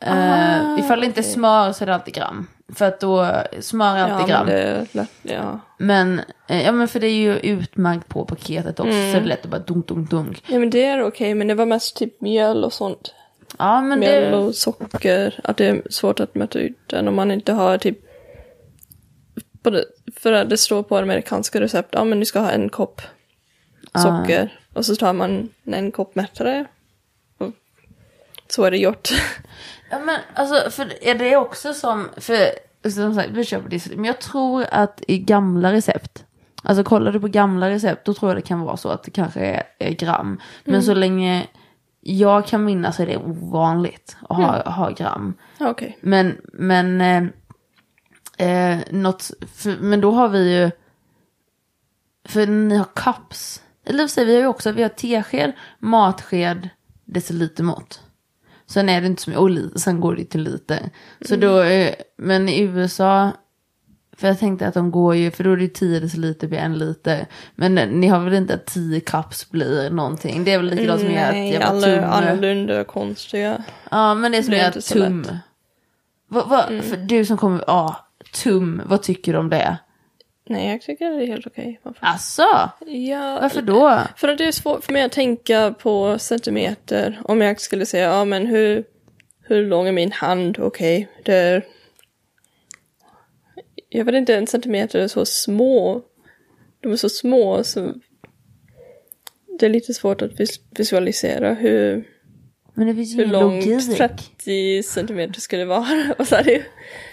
Ah, Uh, ifall det inte är smör så är det alltid gram. För att då, smör är ja, alltid men det är lätt, ja. Men, eh, ja men för det är ju utmärkt på paketet också. Mm. Så det är lätt att bara dunk, dunk, dunk. Ja men det är okej, men det var mest typ mjöl och sånt. Ja men Mjöl det, och socker. Att det är svårt att mäta ut den om man inte har typ både, för det står på amerikanska recept, ja men du ska ha en kopp socker. Och så tar man en kopp mättare. Och så är det gjort. Ja men alltså, för är det också som, för som sagt, vi köper det, men jag tror att i gamla recept, alltså kollar du på gamla recept, då tror jag det kan vara så att det kanske är, är gram. Men så länge jag kan minnas är det ovanligt att ha, ha gram. Okej. Men, men, eh, eh, något, för, men då har vi ju, för ni har cups, eller så vi har ju också, vi har tesked, matsked, decilitermått. Sen är det inte som, och li, sen går det till liter. Så då, eh, men i USA, för jag tänkte att de går ju, för då är det 10 deciliter blir en liter. Men ni har väl inte att 10 cups blir någonting? Det är väl likadant som ett Nej, jävla alla tum. annorlunda och konstiga. Ja, men det är som så tum. Vad, vad, för du som kommer, ja, tum, vad tycker du om det? Nej, jag tycker det är helt okej. Varför? Asså? Ja, Varför då? För att det är svårt för mig att tänka på centimeter. Om jag skulle säga, ja men hur, hur lång är min hand? Okej, det är... Jag vet inte, en centimeter är så små. De är så små så... Det är lite svårt att vis- visualisera hur, Men det finns ju hur ingen långt logik. 30 centimeter skulle vara. Och så är det ju...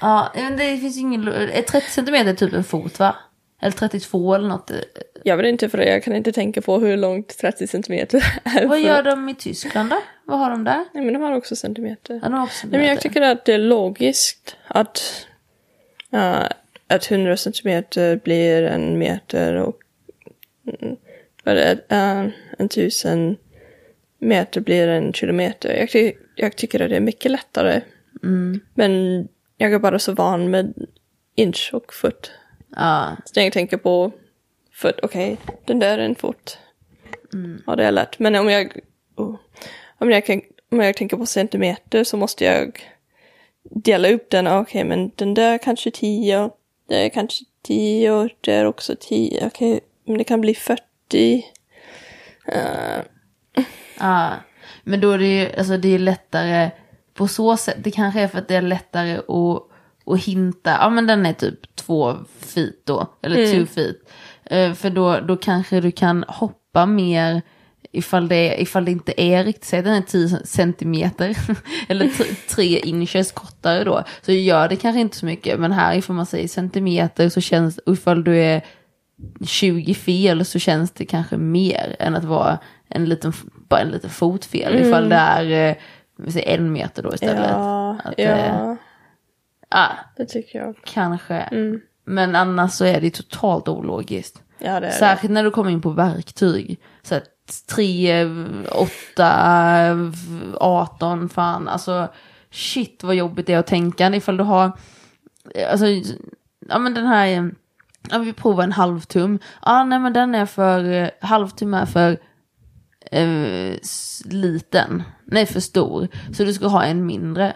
Ja, men det finns ingen lo- är 30 centimeter typ en fot va? Eller 32 eller något. Jag vet inte för jag kan inte tänka på hur långt 30 centimeter är. Vad gör de i Tyskland då? Vad har de där? Nej men de har också centimeter. Ja, de har också Nej, men jag tycker att det är logiskt att, uh, att 100 centimeter blir en meter och mm, vad det, uh, en tusen meter blir en kilometer. Jag, ty- jag tycker att det är mycket lättare. Mm. Men jag är bara så van med inch och fot. Ja, Så när jag tänker på fot, okej, den där är en fot. Mm. Ja, det är lätt. Men om jag, oh, om jag, kan, om jag tänker på centimeter så måste jag dela upp den. Okej, men den där kanske 10, det är kanske 10, det är också 10. Okej, men det kan bli 40. Eh, ja. Men då är det ju, alltså det är lättare på så sätt. Det kanske är för att det är lättare att, att hinta. Ja men den är typ två feet då. Eller two feet. Eh, för då, då kanske du kan hoppa mer ifall det, ifall det inte är riktigt, säg den är 10 centimeter eller t- tre inches kortare då, så gör det kanske inte så mycket. Men här ifall man säger centimeter så känns, ifall du är 20 fel så känns det kanske mer än att vara en liten, bara en liten fotfel. Ifall det är eh, en meter då istället. ja, Att, eh, ja, ah, det tycker jag. kanske. Men annars så är det totalt ologiskt. Ja, det är det. Särskilt när du kommer in på verktyg. Så att 3, 8, 18, fan alltså shit vad jobbigt det är att tänka ifall du har, alltså, ja men den här, eh, ja vi provar en halvtum, ja nej men den är för, eh, halvtum är för eh, liten, nej för stor, så du ska ha en mindre.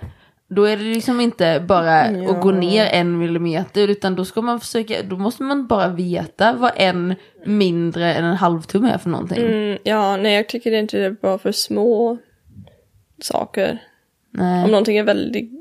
Då är det liksom inte bara att gå ner en millimeter utan då ska man försöka, då måste man bara veta vad en mindre än en halvtum är för någonting. Mm, ja, nej jag tycker inte det är bra för små saker. Nej. Om någonting är väldigt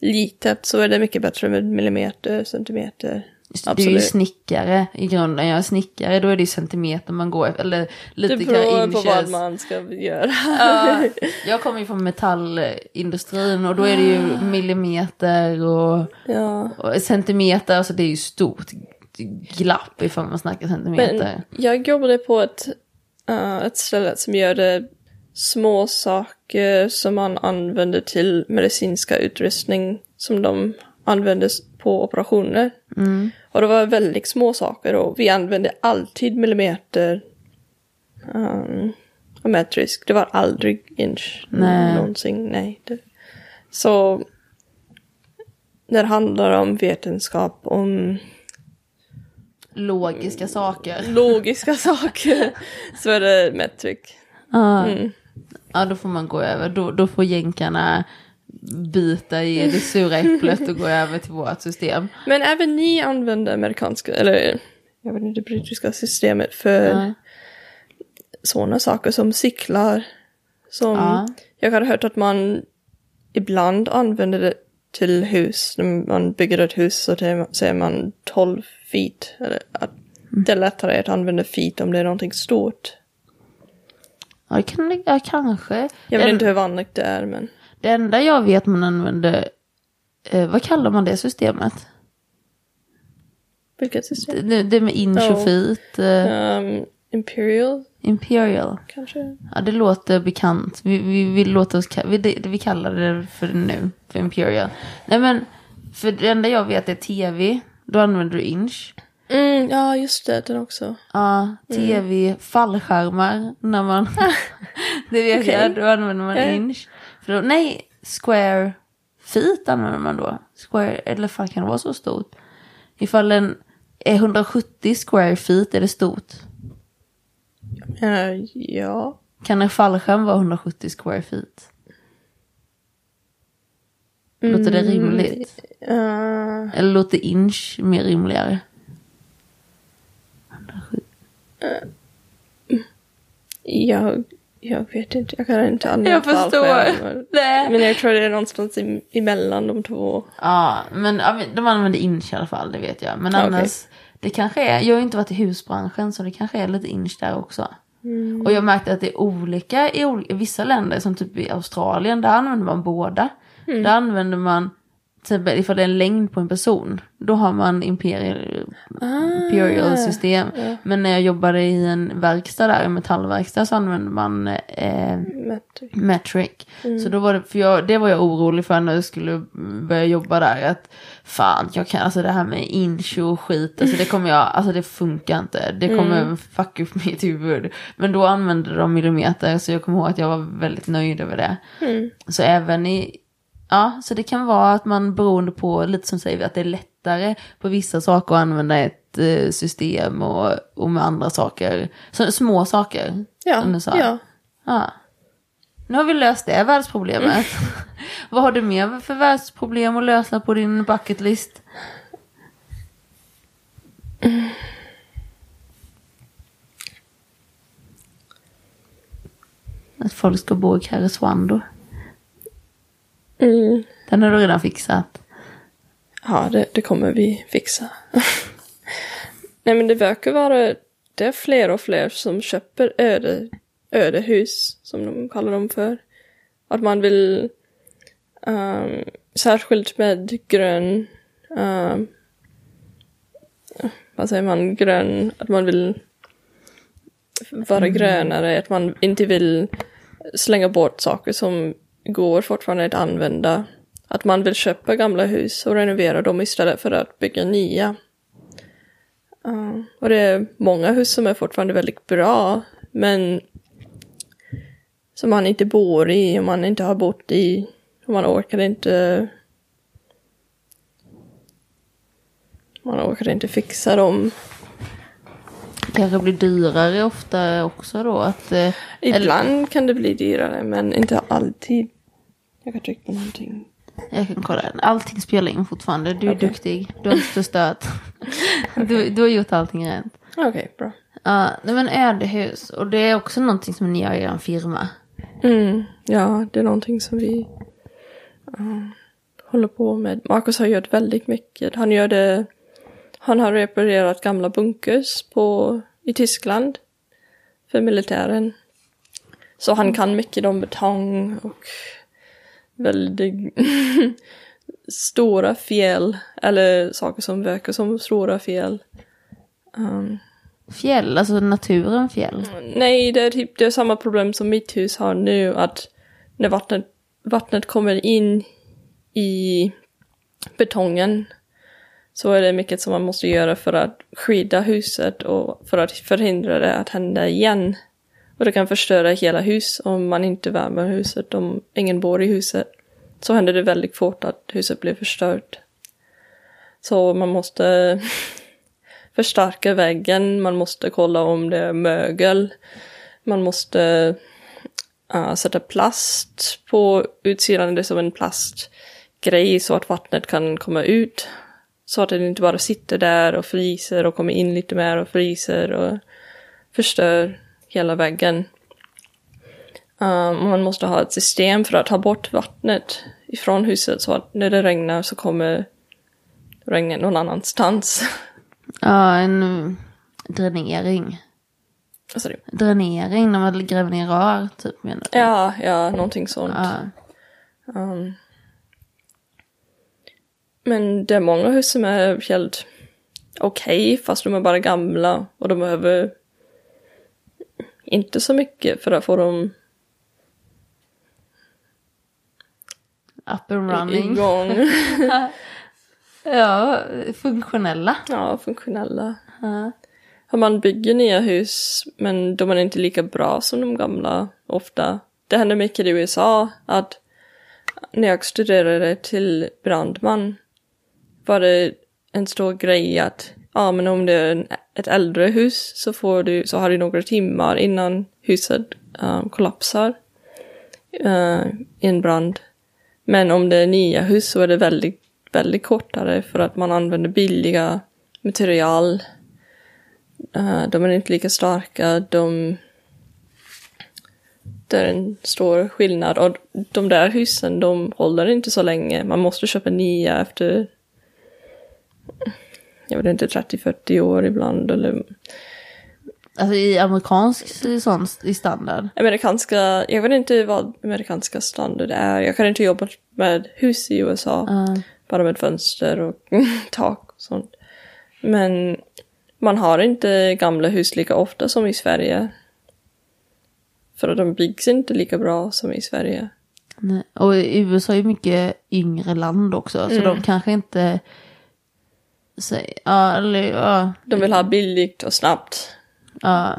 litet så är det mycket bättre med millimeter, centimeter. Det, Du är ju Absolut. snickare i grunden, jag är snickare, då är det ju centimeter man går efter, eller lite Det kanske beror på vad man ska göra. Ja, jag kommer ju från metallindustrin och då är det ju millimeter och, Ja. och centimeter, alltså det är ju stort glapp ifall man snackar centimeter. Men jag jobbade på ett, uh, ett ställe som gör det små saker som man använder till medicinska utrustning som de använde på operationer. Och det var väldigt små saker och vi använde alltid millimeter um, metrisk. Det var aldrig inch Nej. någonsin. Nej. Det. Så när det handlar om vetenskap, om Logiska saker. logiska saker så är det metric. Ja. Mm. ja, då får man gå över, då, då får jänkarna bita i det sura äpplet och gå över till vårt system. Men även ni använder amerikanska, eller jag vet inte, brittiska systemet för Ja. sådana saker som cyklar. Som Ja. jag har hört att man ibland använder det till hus. När man bygger ett hus så det- säger man 12 feet. Eller att det är lättare att använda feet om det är någonting stort. Ja, det kan det, ja, kanske. Jag vet det, inte hur vanligt det är men. Det enda jag vet man använder, eh, vad kallar man det systemet? Vilket system? Det, det med inch och Ja. feet, eh, Um, Imperial imperial. kanske? Ja, det låter bekant. Vi, vi, vi, låter oss, vi, det, vi kallar det för det nu, för imperial. Nej men, för det enda jag vet är tv, då använder du inch. Mm, ja just det, den också. Ja, tv, fallskärmar när man... det vet Okej. jag, då använder man Ja. inch. För då, nej, square feet använder man då. Square, eller fan kan det vara så stort? Ifall den är 170 square feet är det stort. Uh, ja. Kan en fallskärm vara 170 square feet? Låter det rimligt? Uh, Eller låter inch mer rimligare? jag, jag vet inte, jag kan inte använda Jag förstår. Nej. Men jag tror det är någonstans i, emellan de två. Ja, men de använder inch i alla fall, det vet jag. Men annars, det kanske är, jag har inte varit i husbranschen så det kanske är lite inch där också. Och jag märkte att det är olika i, i vissa länder, som typ i Australien, där använder man båda. Där använder man, till exempel ifall det är en längd på en person, då har man imperial, imperial system. Men när jag jobbade i en verkstad där, en metallverkstad, så använde man eh, Metric. metric. Så då var det, för jag, det var jag orolig för när jag skulle börja jobba där. Att fan, jag kan, alltså det här med inch och skit, alltså det kommer jag, alltså det funkar inte. Det kommer fucka upp mitt huvud. Men då använde de millimeter så jag kommer ihåg att jag var väldigt nöjd över det. Så även i, ja, så det kan vara att man beroende på, lite som säger vi, att det är lättare på vissa saker att använda ett eh, system och, och med andra saker. Så, små saker. Ja, som du sa. ja. Ja. Nu har vi löst det världsproblemet. Vad har du mer för världsproblem att lösa på din bucket list? Att folk ska bo i Karesuando. Mm. Den har du redan fixat. Ja, det, det kommer vi fixa. Nej, men det verkar vara... Det är fler och fler som köper öde, ödehus, som de kallar dem för. Att man vill... ehm, särskilt med grön... ehm, vad säger man? Grön... Att man vill vara grönare. Att man inte vill slänga bort saker som går fortfarande att använda. Att man vill köpa gamla hus och renovera dem istället för att bygga nya. Ja, och det är många hus som är fortfarande väldigt bra, men som man inte bor i, och man inte har bott i, och man orkar inte man orkar inte fixa dem. Kanske blir dyrare ofta också då. Att, eh, Ibland kan det bli dyrare, men inte alltid. Jag kan trycka på någonting. Jag kan kolla. Allting spelar in fortfarande. Du är Okej. duktig. Du har inte förstört. du, du har gjort allting rätt. Okej, bra. Ja, nej men ödehus. Och det är också någonting som ni har i er firma. Mm, ja, det är någonting som vi ja, håller på med. Marcus har gjort väldigt mycket. Han gör det, han har reparerat gamla bunkers på, i Tyskland för militären. Så han kan mycket om betong och väldigt stora fel, eller saker som verkar som stora fel. Um, Fjäll, alltså naturen fjäll. Nej, det är, typ, det är samma problem som mitt hus har nu, att när vattnet, vattnet kommer in i betongen så är det mycket som man måste göra för att skydda huset och för att förhindra det att hända igen. Och det kan förstöra hela hus om man inte värmer huset, om ingen bor i huset. Så händer det väldigt fort att huset blir förstört. Så man måste förstärka väggen, man måste kolla om det är mögel, man måste uh, sätta plast på utsidan, det är som en plastgrej så att vattnet kan komma ut. Så att det inte bara sitter där och fryser och kommer in lite mer och fryser och förstör hela väggen. Um, man måste ha ett system för att ta bort vattnet ifrån huset så att när det regnar så kommer regnet någon annanstans. Ja, en dränering. Alltså det, Dränering när man gräver ner rör, typ menar du? ja, ja, någonting sånt. Ja. Um, men det är många hus som är helt okej fast de är bara gamla och de behöver inte så mycket för att få dem Up and running. igång. Ja, funktionella. ja, funktionella. Ja. Man bygger nya hus men de är inte lika bra som de gamla ofta. Det händer mycket i USA att när jag studerade till brandman var det en stor grej att ja men om det är ett äldre hus så får du så har du några timmar innan huset um, kollapsar uh, i en brand. Men om det är nya hus så är det väldigt, väldigt kortare för att man använder billiga material Uh, de är inte lika starka, de... Det är en stor skillnad och de där husen de håller inte så länge. Man måste köpa nya efter, jag vet inte, 30-40 år ibland eller Alltså i amerikansk sån i standard. amerikanska, jag vet inte vad amerikanska standard är. Jag kan inte jobba med hus i USA, Ja. bara med fönster och tak och sånt. Men man har inte gamla hus lika ofta som i Sverige. För att de byggs inte lika bra som i Sverige. Nej. Och USA är mycket yngre land också. Så de kanske inte... Ja, eller ja. De vill ha billigt och snabbt. ja.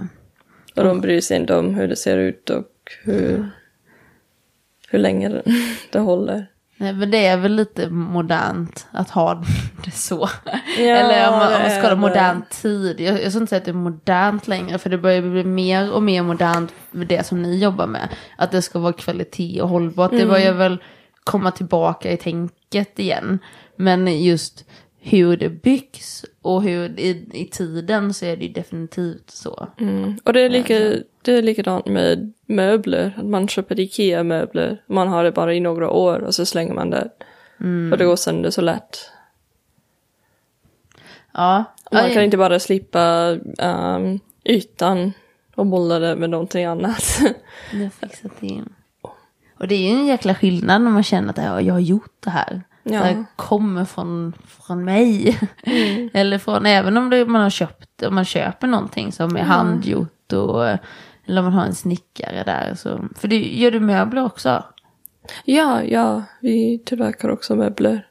Och de bryr sig inte om hur det ser ut och hur, hur länge det, håller. Nej, men det är väl lite modernt att ha det så. Ja, Eller om man, om man ska ha modern tid. Jag, jag ska inte säga att det är modernt längre. För det börjar bli mer och mer modernt med det som ni jobbar med. Att det ska vara kvalitet och hållbart. Mm. Det börjar väl komma tillbaka i tänket igen. Men just hur det byggs och hur i, i tiden så är det ju definitivt så. Mm. Och det är, lika, det är likadant med möbler. Att man köper Ikea-möbler. Man har det bara i några år och så slänger man det. Och det går sönder så lätt. Ja. Man Aj. kan inte bara slippa um, ytan och måla det med någonting annat. Det fixat in. Och det är ju en jäkla skillnad när man känner att ja, jag har gjort det här. Ja. Det kommer från, från mig. eller från, även om det, man har köpt, om man köper någonting som är handgjort och eller om man har en snickare där. Så, för det, gör du möbler också? ja, ja, vi tillverkar också möbler.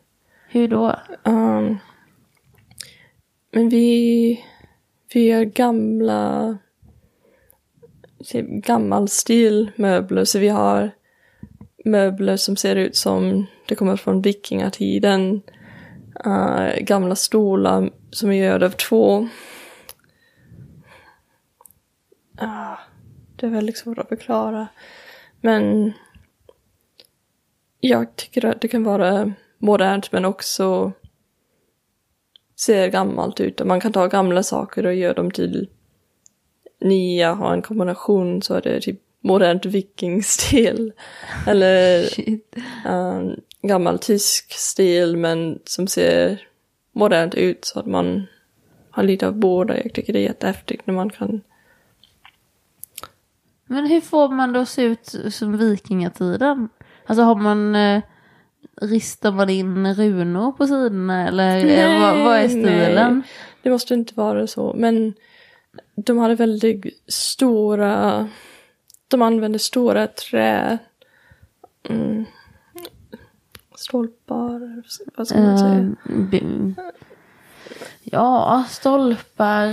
Hur då? Um, men vi, vi gör gamla, gammal stil möbler. Så vi har möbler som ser ut som det kommer från vikingatiden. Uh, gamla stolar som är gjorda av två. Uh, det är väldigt svårt att förklara. Men jag tycker att det kan vara modernt men också ser gammalt ut. Man kan ta gamla saker och göra dem till nya, ha en kombination så är det typ modernt vikingstil. Eller um, gammal tysk stil men som ser modernt ut så att man har lite av båda. Jag tycker det är jättehäftigt när man kan Men hur får man att se ut som vikingatiden? Alltså har man, eh, ristar man in runor på sidorna eller eh, vad, vad är stilen? nej. Det måste inte vara så. Men de hade väldigt stora... De använde stora trä... Mm, stolpar, vad ska man säga? Eh, b- ja, stolpar.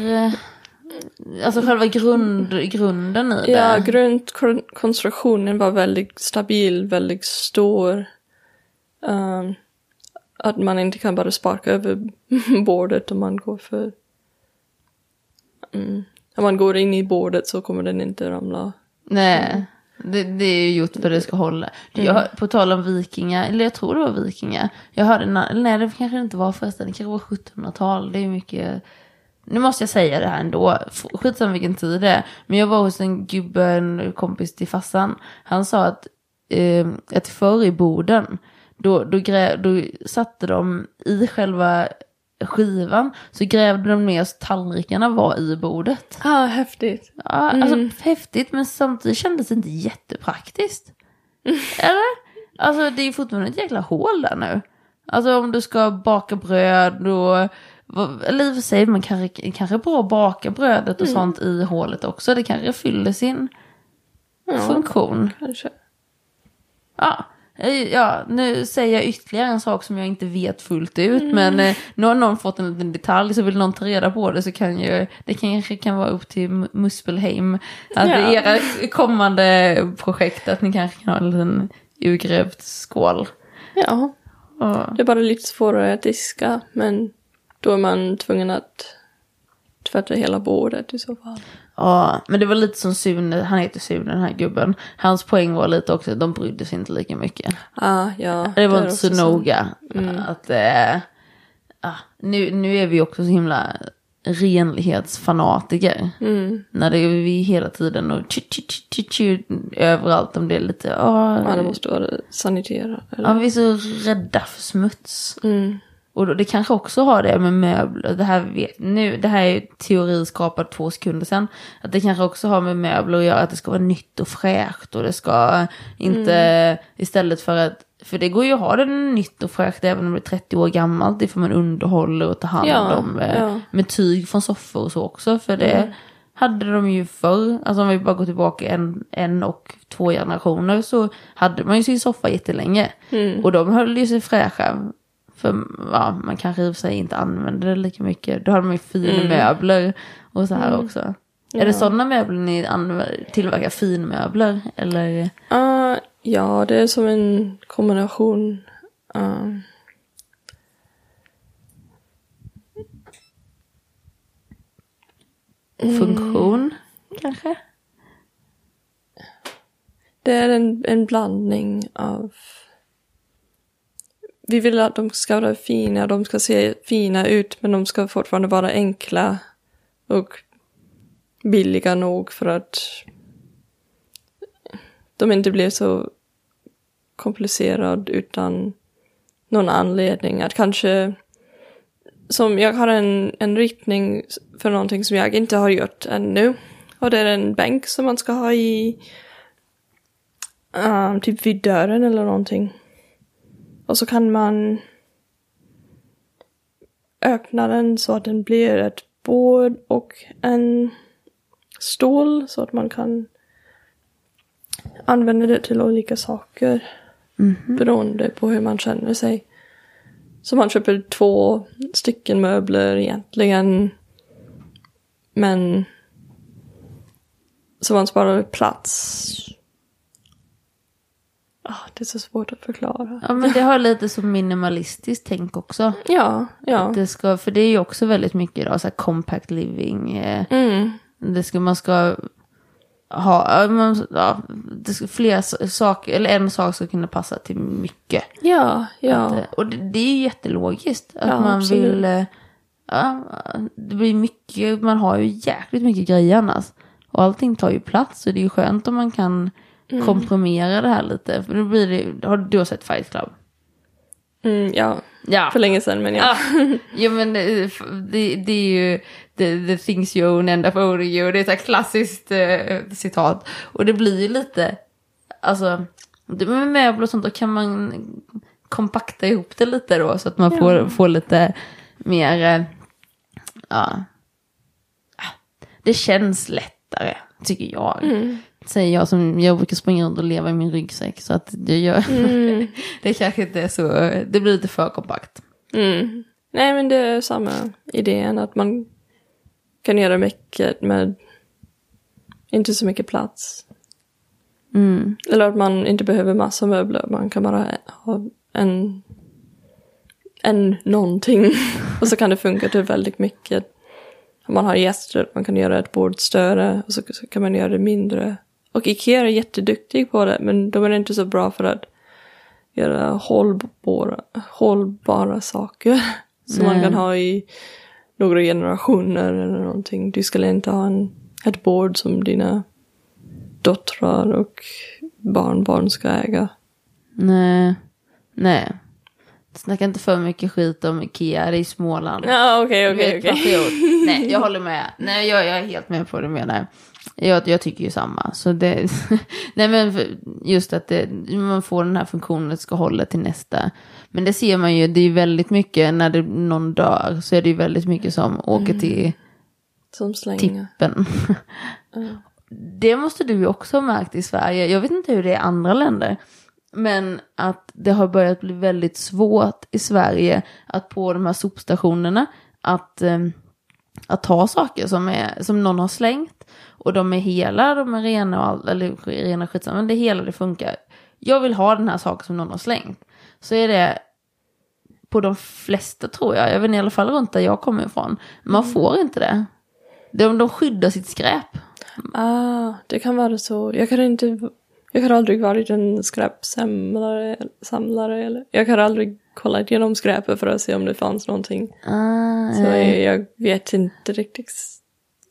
Alltså själva grund, grunden i det. Ja, grundkonstruktionen var väldigt stabil, väldigt stor. Um, att man inte kan bara sparka över bordet om man går för... Mm. Om man går in i bordet så kommer den inte ramla. Nej, det, det är ju gjort för att det ska hålla. Jag, hör- på tal om vikingar, eller jag tror det var vikingar. Jag hörde, nej det kanske inte var förresten, det kanske var 1700-tal. Det är mycket, nu måste jag säga det här ändå, skitsamma vilken tid det är. Men jag var hos en gubbe, en kompis till fassan. Han sa att, eh, att förr i Boden, då, då, grä, då satte de i själva skivan så grävde de ner så tallrikarna var i bordet. Ah, häftigt. Ja, alltså häftigt men samtidigt kändes det inte jättepraktiskt. Eller? Alltså det är ju fortfarande ett jäkla hål där nu. Alltså om du ska baka bröd och eller i och för sig, man kanske, kanske är bra att baka brödet och sånt i hålet också. Det kanske fyller sin funktion. Kanske. Ja. Eh, ja, nu säger jag ytterligare en sak som jag inte vet fullt ut. Men eh, nu har någon fått en liten detalj så vill någon ta reda på det så kan ju, det kanske kan vara upp till Muspelheim. Att Ja. era kommande projekt att ni kanske kan ha en liten urgrävd skål. Ja, Och, det är bara lite svårare att diska, men då är man tvungen att tvätta hela bordet i så fall. Ja, men det var lite som Sune, han heter Sune den här gubben. Hans poäng var lite också att de brydde sig inte lika mycket. Ah, ja. Det var är inte så noga. Att, eh, ah, nu, nu är vi också så himla renlighetsfanatiker. Mm. När det är vi hela tiden och tju, tju, tju, tju, överallt om det är lite, ah, Ja, det måste vara sanitera. ja, Eller? vi är så rädda för smuts. Mm. Och det kanske också har det med möbler, det här, vet, nu, det här är teori skapad två sekunder sedan. Att det kanske också har med möbler att göra, att det ska vara nytt och fräscht och det ska inte, istället för att, för det går ju att ha det nytt och fräscht även om det är 30 år gammalt, det får man underhålla och ta hand Ja, om eh, ja. med tyg från soffor och så också, för det hade de ju förr, alltså om vi bara går tillbaka en, en och två generationer så hade man ju sin soffa jättelänge. Och de höll ju sig fräscha. För ja, man kanske i och för sig inte använde det lika mycket. Då hade man ju fina möbler och så här också. Är det sådana möbler ni tillverkar, finmöbler? Eller? Ah, ja, det är som en kombination. ah, Funktion, kanske? det är en, en blandning av... Vi vill att de ska vara fina, de ska se fina ut, men de ska fortfarande vara enkla och billiga nog för att de inte blir så komplicerade utan någon anledning. Att kanske, som jag har en, en ritning för någonting som jag inte har gjort ännu. Och det är en bänk som man ska ha i um, typ vid dörren eller någonting. Och så kan man öppna den så att den blir ett bord och en stol så att man kan använda det till olika saker. Beroende på hur man känner sig. Så man köper två stycken möbler egentligen. Men så man sparar plats. Ah, det är så svårt att förklara. Ja men det har lite som minimalistiskt tänk också. Ja, ja. Det ska, för det är ju också väldigt mycket idag, så här compact living. Eh, Mm. Det ska, man ska ha, man, ja, det ska, flera s- saker, eller en sak ska kunna passa till mycket. Ja, ja. Att, eh, och det, det är ju jättelogiskt att Ja, man absolut. vill, eh, ja, det blir mycket, man har ju jäkligt mycket grejer annars. Och allting tar ju plats och det är ju skönt om man kan Mm. komprimera det här lite. För då blir det, har du har sett Fight Club? Mm, ja. Ja. För länge sedan, men ja. Ja, jo men det, det, det är ju the, the things you own end up owning you. Det är ett klassiskt eh, citat. Och det blir ju lite, alltså, det med möbler och sånt, då kan man kompakta ihop det lite då. Så att man får, får lite mer, eh, ja, det känns lättare, tycker jag. Säger jag som, jag brukar springa runt och leva i min ryggsäck. Så att det gör, det kanske inte är så, det blir lite för kompakt. Mm. Nej, men det är samma idén att man kan göra mycket med inte så mycket plats. Mm. Eller att man inte behöver massa möbler, man kan bara ha en, en någonting. och så kan det funka till väldigt mycket. Om man har gäster, man kan göra ett bord större och så kan man göra det mindre. Och Ikea är jätteduktig på det, men de är inte så bra för att göra hållbara, hållbara saker. Som man kan ha i några generationer eller någonting. Du skulle inte ha en, ett bord som dina döttrar och barnbarn ska äga. Nej. Nej. Snacka inte för mycket skit om Ikea, det är i Småland. Ja, okej, okej. Nej, jag håller med. Nej, jag, jag är helt med på vad du menar. Jag, jag tycker ju samma. Så det, nej men just att det, man får den här funktionen att ska hålla till nästa. Men det ser man ju, det är ju väldigt mycket när det, någon dör så är det ju väldigt mycket som åker till Som slänger. tippen. Det måste du ju också ha märkt i Sverige. Jag vet inte hur det är i andra länder. Men att det har börjat bli väldigt svårt i Sverige att på de här sopstationerna att, eh, att ta saker som, är, som någon har slängt. Och de är hela, de är rena och all, eller rena skitsamma, men det hela, det funkar. Jag vill ha den här saken som någon har slängt. Så är det på de flesta tror jag, jag vet inte, i alla fall runt där jag kommer ifrån. Man får inte det. De, de skyddar sitt skräp. Ah, det kan vara så. Jag kan inte... Jag har aldrig varit en skräpsamlare. Samlare, eller, jag har aldrig kollat igenom skräpet för att se om det fanns någonting. Ah, Så jag, jag vet inte riktigt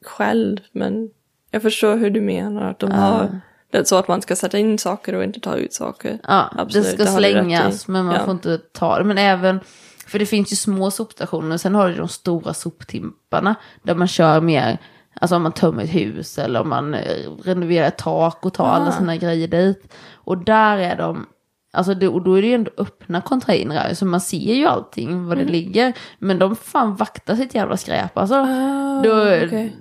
själv, men jag förstår hur du menar. Att de har... Det är så att man ska sätta in saker och inte ta ut saker. Ja, Absolut, det ska det slängas men man Ja. får inte ta det. Men även, för det finns ju små sopstationer, sen har du de stora soptimparna där man kör mer, alltså om man tömmer ett hus eller om man eh, renoverar ett tak och tar alla Ah. sina grejer dit. Och där är de, alltså det, och då är det ju ändå öppna containrar så man ser ju allting var det Mm. ligger. Men de fan vaktar sitt jävla skräp alltså. Ah, då, okej.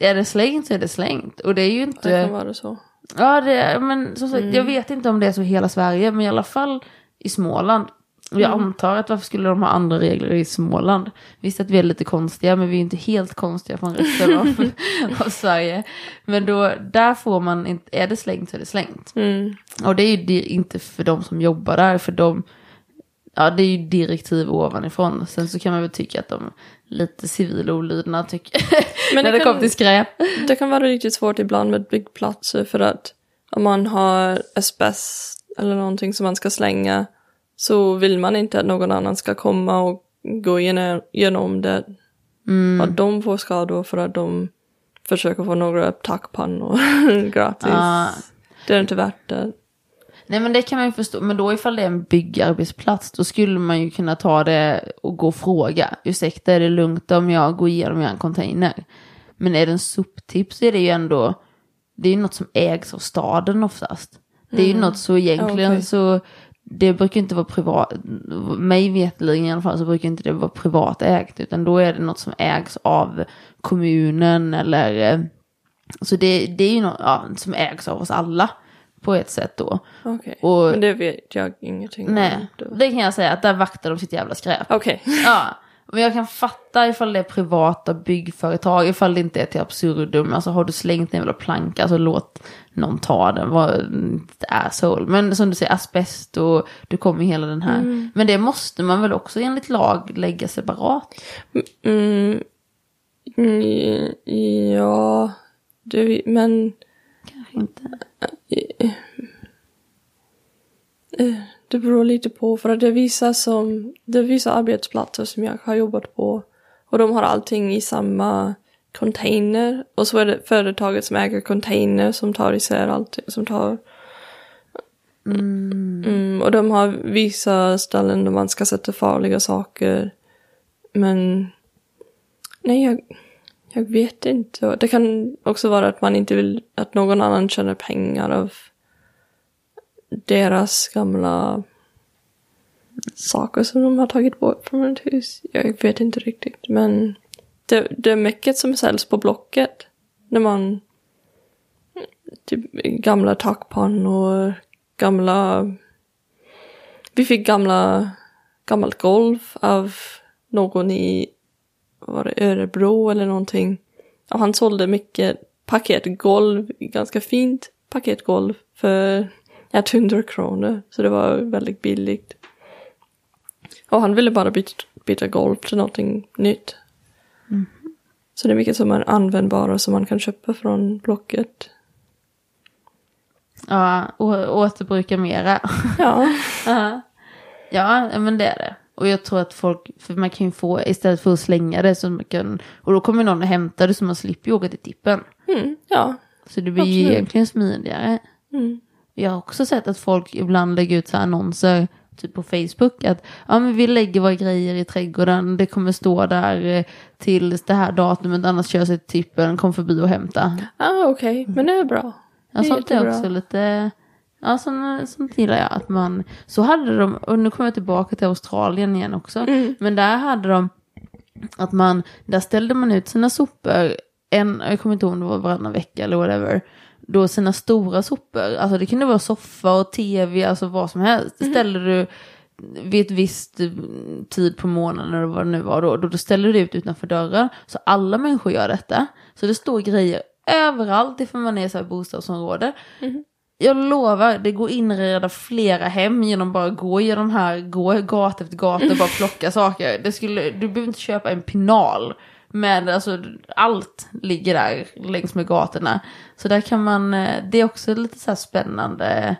Är det slängt så är det slängt. Och det är ju Det inte... kan vara så. Ja, det, men som sagt, Mm. jag vet inte om det är så i hela Sverige, men i alla fall i Småland. Och jag Mm. antar att varför skulle de ha andra regler i Småland? Visst att vi är lite konstiga, men vi är inte helt konstiga från resten av, av Sverige. Men då, där får man inte, är det slängt så är det slängt. Mm. Och det är ju inte för de som jobbar där, för de, ja det är ju direktiv ovanifrån. Sen så kan man väl tycka att de lite civil olydnad tycker Men när det det kan- kommer till skräp. Det kan vara riktigt svårt ibland med byggplatser för att om man har asbest eller någonting som man ska slänga så vill man inte att någon annan ska komma och gå igenom, det. Och de får skador för att de försöker få några tackpannor gratis. Ja. Det är inte värt det. Nej men det kan man ju förstå, men då ifall det är en byggarbetsplats då skulle man ju kunna ta det och gå och fråga. Ursäkta är det lugnt om jag går igenom er container? Men är det en soptipp så är det ju ändå, det är ju något som ägs av staden oftast. Det är ju något så egentligen Okej. så, det brukar inte vara privat, mig vetligen i alla fall så brukar inte det vara privatägt utan då är det något som ägs av kommunen eller, eh, så det, det är ju något ja, som ägs av oss alla på ett sätt då. Okej. Och- Men det vet jag ingenting Nej, om. då. det kan jag säga att där vaktar de sitt jävla skräp. Okej. Ja, men jag kan fatta ifall det är privata byggföretag, ifall det inte är till absurdum. Alltså har du slängt en jävla planka så låt någon ta den, var asshole. Men som du säger, asbest och du kommer hela den här. Men det måste man väl också enligt lag lägga separat? Mm, mm, ja, det, men Kanske inte. Det beror lite på för att det visar som det vissa arbetsplatser som jag har jobbat på och de har allting i samma container och så är det företaget som äger container som tar isär allting som tar mm, och de har vissa ställen där man ska sätta farliga saker men nej jag jag vet inte. Det kan också vara att man inte vill att någon annan tjänar pengar av deras gamla saker som de har tagit bort från ett hus. Jag vet inte riktigt, men det, det är mycket som säljs på Blocket. När man... Typ gamla takpannor, gamla... Vi fick gamla, gammalt golv av någon i var det Örebro eller någonting. Och han sålde mycket paketgolv, ganska fint paketgolv för 100 kronor. Så det var väldigt billigt. Och han ville bara byta, byta golv till någonting nytt. Så det är mycket som är användbara som man kan köpa från Blocket. Ja, återbruka mera. Ja. Ja. ja, men det är det. Och jag tror att folk, för man kan ju få, istället för att slänga det, så man kan, och då kommer någon och hämtar det så man slipper ju åka till tippen. Mm, ja. Så det blir ju egentligen smidigare. Mm. Jag har också sett att folk ibland lägger ut så här annonser typ på Facebook att ja, men vi lägger våra grejer i trädgården, det kommer stå där eh, tills det här datumet, annars kör sig tippen, kom förbi och hämta. Ah, okej, men det är bra. Ja, Det är sånt är också lite, ja sånt, sånt gillar jag att man, så hade de, och nu kommer jag tillbaka till Australien igen också, Mm. men där hade de att man, där ställde man ut sina sopor, en, jag kommer inte ihåg om det var varannan vecka eller whatever, då sina stora sopor, alltså det kunde vara soffa och tv, alltså vad som helst, det ställde du vid ett visst eh, tid på månaden eller vad det nu var då, då, då ställer du ut utanför dörren. Så alla människor gör detta. Så det står grejer överallt ifall man är så här bostadsområde. Jag lovar, det går inreda flera hem genom bara gå genom här, gå gata efter gata och bara plocka saker. Det skulle, du behöver inte köpa en pinal. Men alltså allt ligger där längs med gatorna. Så där kan man, eh, det är också lite så här spännande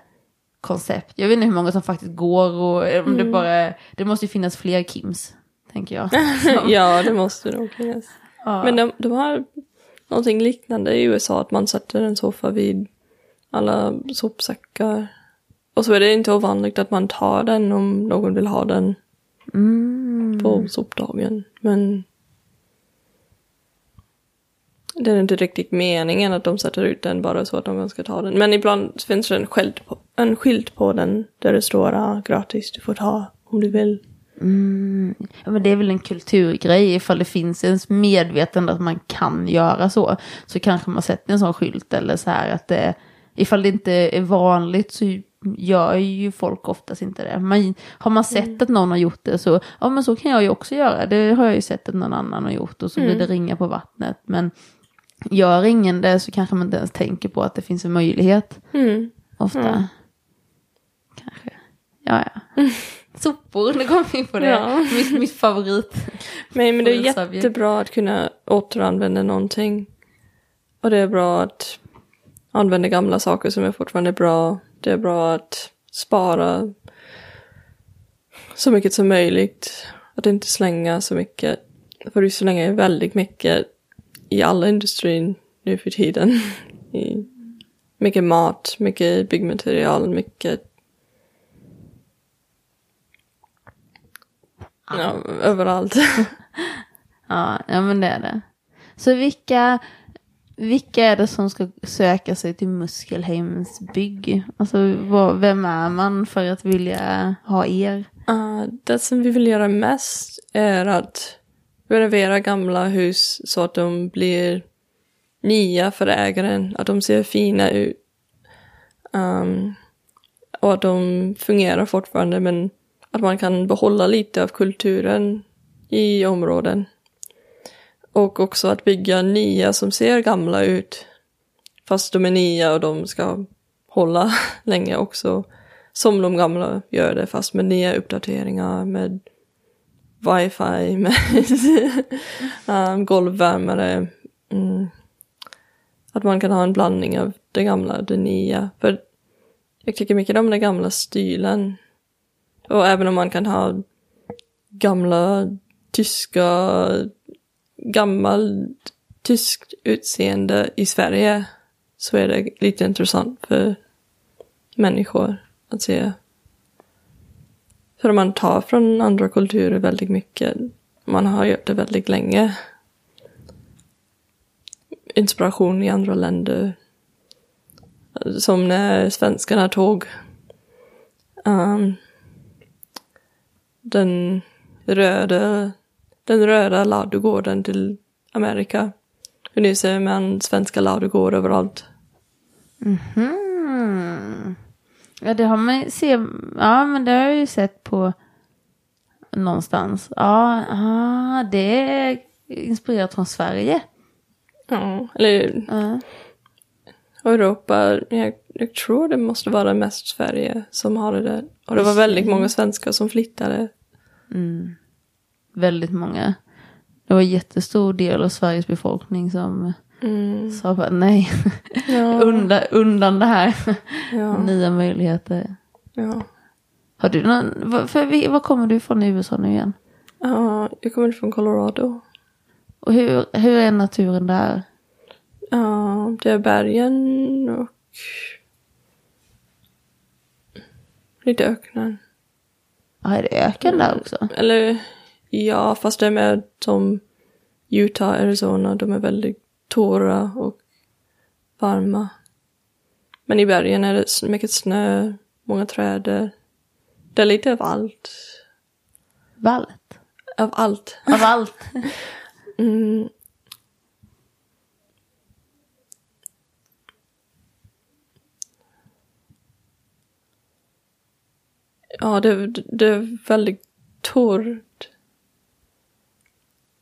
koncept. Jag vet inte hur många som faktiskt går och eh, om det bara, det måste ju finnas fler Kims, tänker jag. ja, det måste det nog finnas. Ja. Men de, de har någonting liknande i USA, att man sätter en soffa vid alla sopsäckar. Och så är det inte ovanligt att man tar den om någon vill ha den Mm. på sopdagen. Men det är inte riktigt meningen att de sätter ut den bara så att någon ska ta den. Men ibland finns det en skylt på, en skylt på den där det står ah, gratis, du får ta om du vill. Ja, men det är väl en kulturgrej ifall det finns ens medvetande att man kan göra så. Så kanske man sätter en sån skylt eller så här att det, ifall det inte är vanligt så gör ju folk oftast inte det. Man, har man sett att någon har gjort det så, ja men så kan jag ju också göra. Det har jag ju sett att någon annan har gjort och så blir det ringa på vattnet. Men gör ingen det så kanske man inte ens tänker på att det finns en möjlighet. Mm. Ofta. Kanske. Ja, ja. Sopor, nu kom vi in på det. Ja. Mitt, mitt favorit. Men, men det är jättebra att kunna återanvända någonting. Och det är bra att använda gamla saker som är fortfarande bra. Det är bra att spara så mycket som möjligt. Att inte slänga så mycket. För du slänger väldigt mycket i alla industrin nu för tiden. I mycket mat, mycket byggmaterial, mycket Ja, överallt. Ja, ja, men det är det. Så vilka, vilka är det som ska söka sig till Muskelheims bygg? Alltså, vad, vem är man för att vilja ha er? Uh, det som vi vill göra mest är att renovera gamla hus så att de blir nya för ägaren, att de ser fina ut. Um, och att de fungerar fortfarande men att man kan behålla lite av kulturen i områden. Och också att bygga nya som ser gamla ut. Fast de är nya och de ska hålla länge också. Som de gamla gör det fast med nya uppdateringar med wifi, med um, golvvärmare. Mm. Att man kan ha en blandning av det gamla och det nya. För jag tycker mycket om den gamla stilen. Och även om man kan ha gamla tyska, gammalt tyskt utseende i Sverige så är det lite intressant för människor att se. För man tar från andra kulturer väldigt mycket. Man har gjort det väldigt länge. Inspiration i andra länder. Som när svenskarna tog um, den röda, den röda ladugården till Amerika. Och nu ser man svenska ladugårdar överallt. Hmm. Ja, det har man se, ja men det har jag ju sett på någonstans. Ja, ah, det är inspirerat från Sverige. Ja, eller Ja. Europa. Jag, jag tror det måste vara mest Sverige som har det där. Och det var väldigt många svenskar som flyttade. Väldigt många. Det var en jättestor del av Sveriges befolkning som sa bara nej, Ja, undan, undan det här. ja, Nya möjligheter. ja. Har du någon, vad- för, var kommer du ifrån i USA nu igen? ja. Jag kommer från Colorado. Och hur, hur är naturen där? Ja, det är bergen och lite öknen. Ja, är det öken där också? Eller ja, fast det är med som Utah, Arizona, de är väldigt torra och varma. Men i bergen är det mycket snö, många träd. Det är lite av allt. Vallt? Av allt. Av allt? Mm. Ja, det, det är väldigt torrt.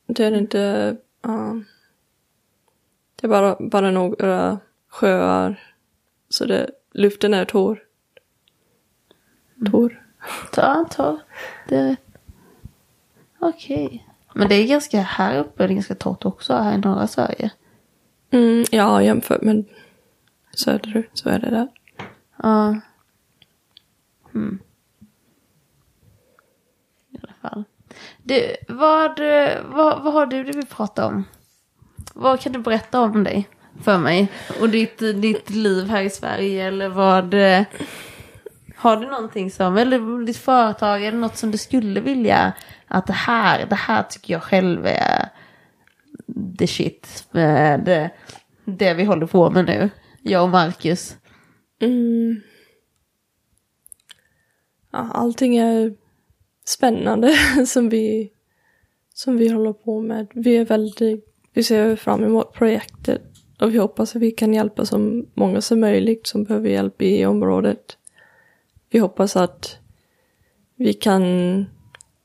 Det är inte... ja. Det är bara, bara några sjöar. Så det, luften är torr. Torr. Ta, ta. Det är rätt. Okej. Men det är ganska, här uppe är det ganska torrt också, här i norra Sverige. Mm, ja, jämfört med söderut så är det där. Ja. Mm. I alla fall. Du, vad, vad, vad har du du vill prata om? Vad kan du berätta om dig för mig? Och ditt, ditt liv här i Sverige eller vad... Eh, har du någonting som, eller ditt företag, eller något som du skulle vilja att det här, det här tycker jag själv är the shit med det, det vi håller på med nu, jag och Marcus. Mm. Ja, allting är spännande som vi, som vi håller på med. Vi är väldigt, vi ser fram emot projektet och vi hoppas att vi kan hjälpa så många som möjligt som behöver hjälp i området. Vi hoppas att vi kan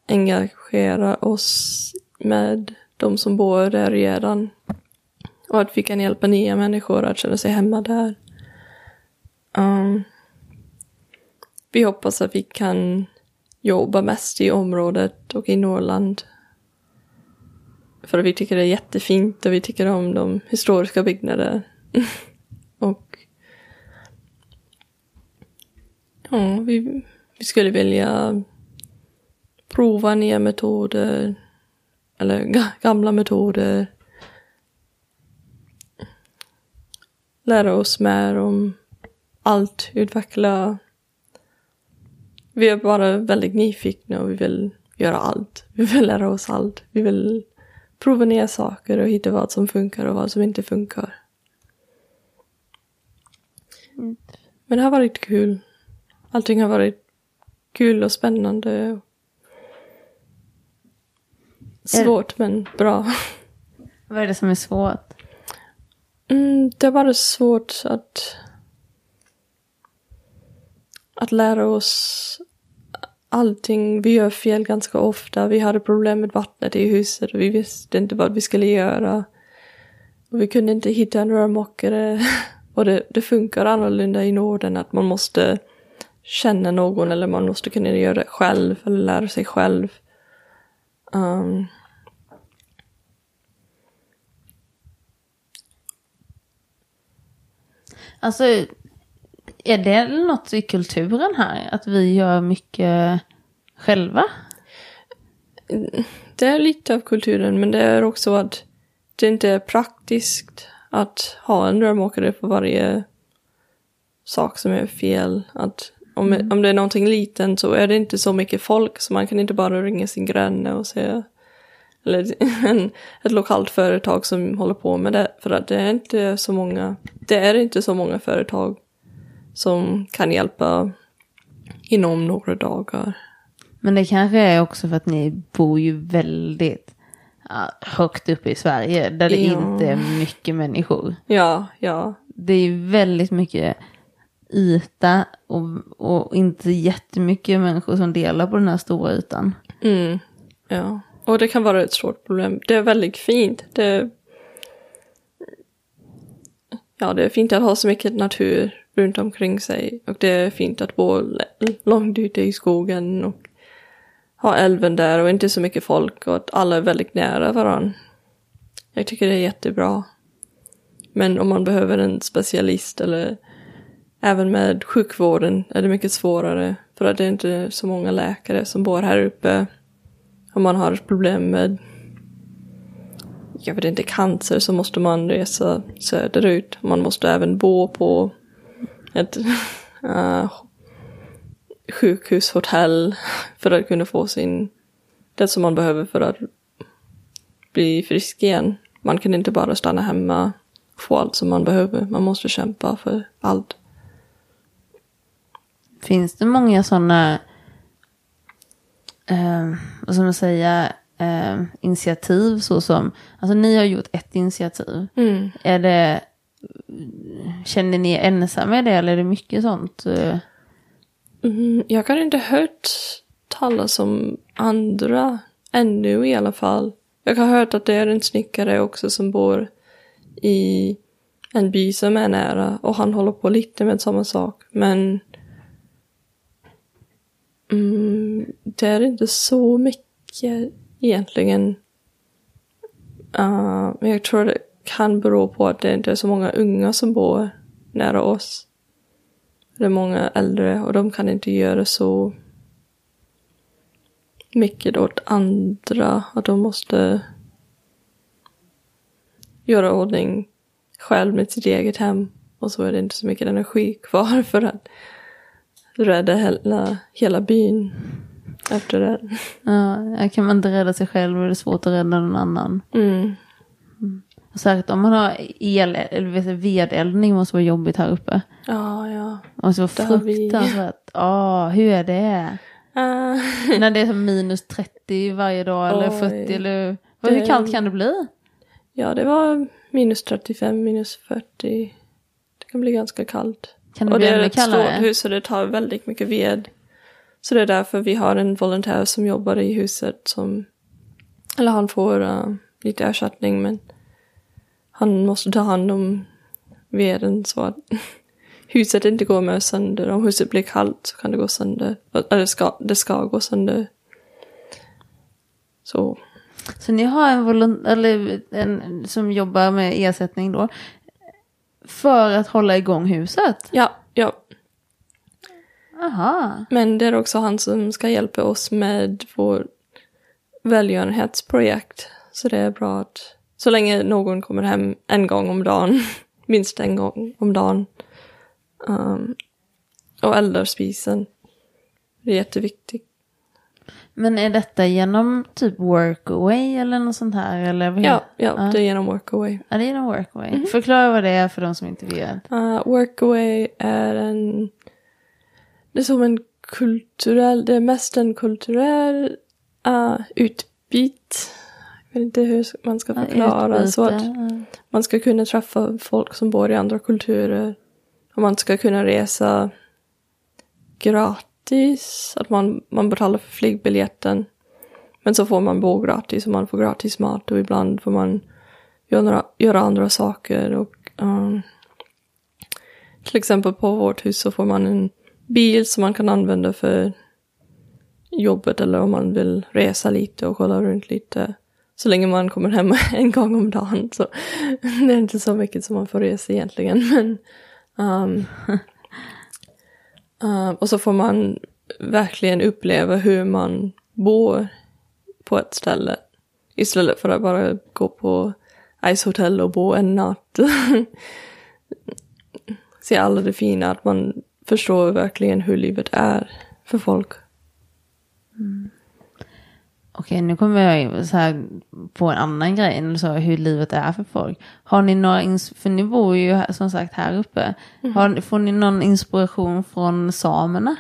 engagera oss med de som bor där redan och att vi kan hjälpa nya människor att känna sig hemma där. Um, vi hoppas att vi kan jobba mest i området och i Norrland. För vi tycker det är jättefint och vi tycker om de historiska byggnader. och ja, vi, vi skulle vilja prova nya metoder eller gamla metoder. Lära oss mer om allt, utveckla. Vi är bara väldigt nyfikna och vi vill göra allt. Vi vill lära oss allt. Vi vill prova nya saker och hitta vad som funkar och vad som inte funkar. Men det har varit kul. Allting har varit kul och spännande. Svårt men bra. Vad är det som är svårt? Mm, det är bara svårt att att lära oss allting. Vi gör fel ganska ofta. Vi hade problem med vattnet i huset och vi visste inte vad vi skulle göra. Och vi kunde inte hitta en rörmokare. Och det, det funkar annorlunda i Norden att man måste känna någon eller man måste kunna göra det själv eller lära sig själv. Um, Alltså, är det något i kulturen här? Att vi gör mycket själva? Det är lite av kulturen, men det är också att det inte är praktiskt att ha en rörmokare på varje sak som är fel. Att om, om det är någonting liten så är det inte så mycket folk så man kan inte bara ringa sin granne och säga eller en, ett lokalt företag som håller på med det. För att det är inte så många, det är inte så många företag som kan hjälpa inom några dagar. Men det kanske är också för att ni bor ju väldigt högt uppe i Sverige. Där det Ja. inte är mycket människor. Ja, ja, Det är ju väldigt mycket yta och, och inte jättemycket människor som delar på den här stora ytan. Mm, ja. Och det kan vara ett stort problem. Det är väldigt fint. Det, ja, det är fint att ha så mycket natur runt omkring sig. Och det är fint att bo långt ute i skogen och ha älven där och inte så mycket folk och att alla är väldigt nära varandra. Jag tycker det är jättebra. Men om man behöver en specialist eller även med sjukvården är det mycket svårare. För att det är inte så många läkare som bor här uppe. Om man har problem med jag vet inte, cancer så måste man resa söderut. Man måste även bo på ett, äh, sjukhushotell för att kunna få sin, det som man behöver för att bli frisk igen. Man kan inte bara stanna hemma och få allt som man behöver. Man måste kämpa för allt. Finns det många sådana, eh, vad ska man säga, eh, initiativ så som, alltså ni har gjort ett initiativ. Mm. Är det, känner ni er ensamma i det eller är det mycket sånt? eh? Mm, jag har inte hört talas om andra ännu i alla fall. Jag har hört att det är en snickare också som bor i en by som är nära och han håller på lite med samma sak. Men mm, det är inte så mycket egentligen. Uh, jag tror det kan bero på att det inte är så många unga som bor nära oss. Det är många äldre och de kan inte göra så mycket åt andra. Att de måste göra ordning själv med sitt eget hem. Och så är det inte så mycket energi kvar för att rädda hela, hela byn efter det. Ja, kan man inte rädda sig själv är det svårt att rädda någon annan. Mm. Och särskilt om man har el, eller vedeldning måste vara jobbigt här uppe. Ja, ja. Det måste Det vara fruktansvärt. Ja, hur är det? Ah, När det är minus 30 varje dag eller Oj. 40 eller vad, hur Det- kallt kan det bli? ja, det var minus 35, minus 40. Det kan bli ganska kallt. Kan det och bli det är ett stort hus och det tar väldigt mycket ved. Så det är därför vi har en volontär som jobbar i huset som, eller han får uh, lite ersättning men han måste ta hand om veden så att huset inte går med sönder. Om huset blir kallt så kan det gå sönder. Eller ska, det ska gå sönder. Så, Så ni har en, eller en som jobbar med ersättning då. För att hålla igång huset? ja, ja. Aha. Men det är också han som ska hjälpa oss med vår välgörenhetsprojekt. Så det är bra att så länge någon kommer hem en gång om dagen, minst en gång om dagen, um, och eldar spisen. Det är jätteviktigt. Men är detta genom typ workaway eller något sånt här? Eller vad Ja, ja, Ja. det är genom Workaway. Är det genom workaway? Förklara vad det är för de som inte vet. Uh, Workaway är en... Det är som en kulturell... Det är mest en kulturell uh, utbyte. Jag vet inte hur man ska förklara. så att man ska kunna träffa folk som bor i andra kulturer. Och man ska kunna resa gratis. Att man, man betalar för flygbiljetten. Men så får man bo gratis och man får gratis mat och ibland får man göra, göra andra saker. Och, um, till exempel på vårt hus så får man en bil som man kan använda för jobbet eller om man vill resa lite och kolla runt lite. Så länge man kommer hem en gång om dagen så det är inte så mycket som man får resa egentligen. Men, um, uh, och så får man verkligen uppleva hur man bor på ett ställe. Istället för att bara gå på Ice-hotell och bo en natt. Se alla det fina, att man förstår verkligen hur livet är för folk. Okej, nu kommer jag så här på en annan grej, så, hur livet är för folk. Har ni några, för ni bor ju som sagt här uppe. Har, får ni någon inspiration från samerna?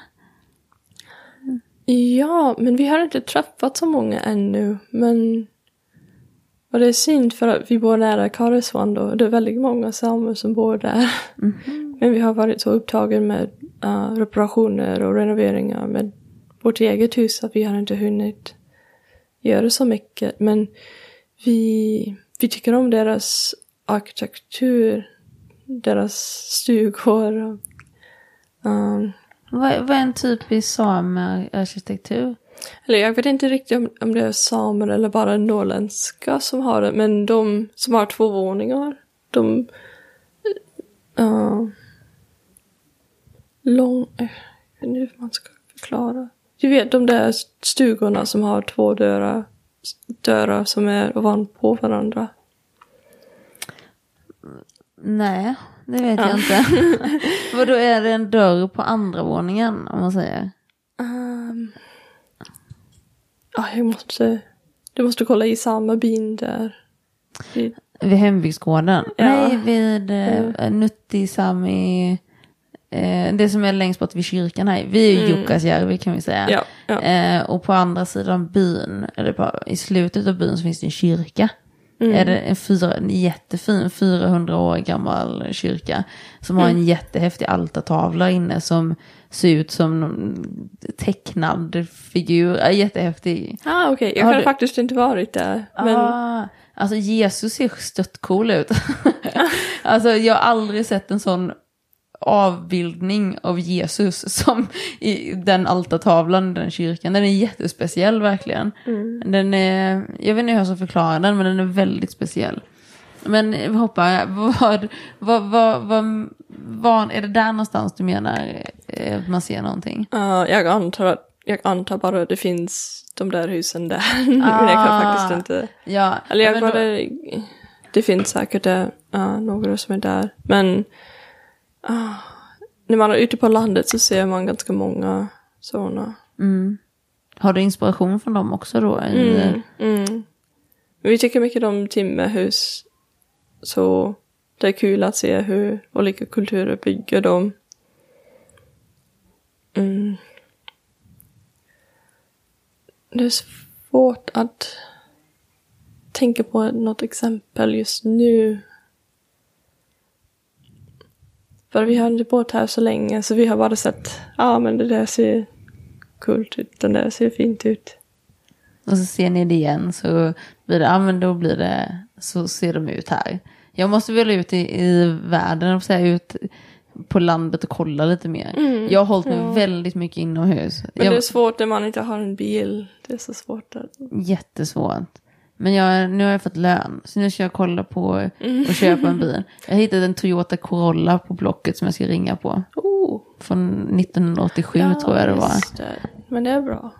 Ja, men vi har inte träffat så många ännu. Men och det är synd för att vi bor nära Karesuando och det är väldigt många samer som bor där. Men vi har varit så upptagen med uh, reparationer och renoveringar med vårt eget hus att vi har inte hunnit göra så mycket. Men vi, vi tycker om deras arkitektur, deras stugor. och, um, Vad, vad är en typisk samearkitektur? Eller jag vet inte riktigt om, om det är samer eller bara norrländska som har det. Men de som har två våningar. De... Uh, lång... Jag vet inte hur man ska förklara. Du vet de där stugorna som har två dörrar. Dörrar som är ovanpå varandra. Nej, det vet jag inte. Vad då är det en dörr på andra våningen om man säger? Ja, jag måste... Du måste kolla i samma bin där. I, Vid hembygdsgården? Ja. Nej, vid eh, Nuttisami. Eh, det som är längst bort vid kyrkan här. Vi är ju Mm. Jukkasjärvi kan vi säga. ja, ja. Eh, och på andra sidan byn, eller på, i slutet av byn så finns det en kyrka. Mm. Är det en, fyra, en jättefin 400 år gammal kyrka. Som har en Mm. jättehäftig altartavla inne som ser ut som någon tecknad figur. Ja, jättehäftig. Ah, okej. Jag Har har du- faktiskt inte varit där. Men Ah, alltså Jesus ser stött cool ut. alltså jag har aldrig sett en sån avbildning av Jesus som i den altartavlan i den kyrkan. Den är jättespeciell verkligen. Den är, jag vet inte hur jag ska förklara den men den är väldigt speciell. Men vi hoppar, vad, vad, vad, vad, vad, är det där någonstans du menar eh, att man ser någonting? ah, jag, antar jag antar bara att det finns de där husen där. men jag kan Ah. faktiskt inte... Ja, Eller jag men då- bara, det finns säkert ja, några som är där. Men ah, när man är ute på landet så ser man ganska många sådana. Mm. Har du inspiration från dem också då? Mm, mm. Vi tycker mycket om timmerhus. Så det är kul att se hur olika kulturer bygger dem. Mm. Det är svårt att tänka på något exempel just nu. För vi har inte bott här så länge så vi har bara sett, ja ah, men det där ser coolt ut, den där ser fint ut. Och så ser ni det igen så blir det, ja men då blir det, så ser de ut här. Jag måste väl ut i, i världen och säga ut på landet och kolla lite mer. jag har hållit mig väldigt mycket inomhus. Men jag, det är svårt när man inte har en bil. Det är så svårt att... Jättesvårt. Men jag, nu har jag fått lön, så nu ska jag kolla på och köpa en bil. Jag hittat en Toyota Corolla på Blocket som jag ska ringa på. Oh, Från 1987 tror jag det var. det. Men det är bra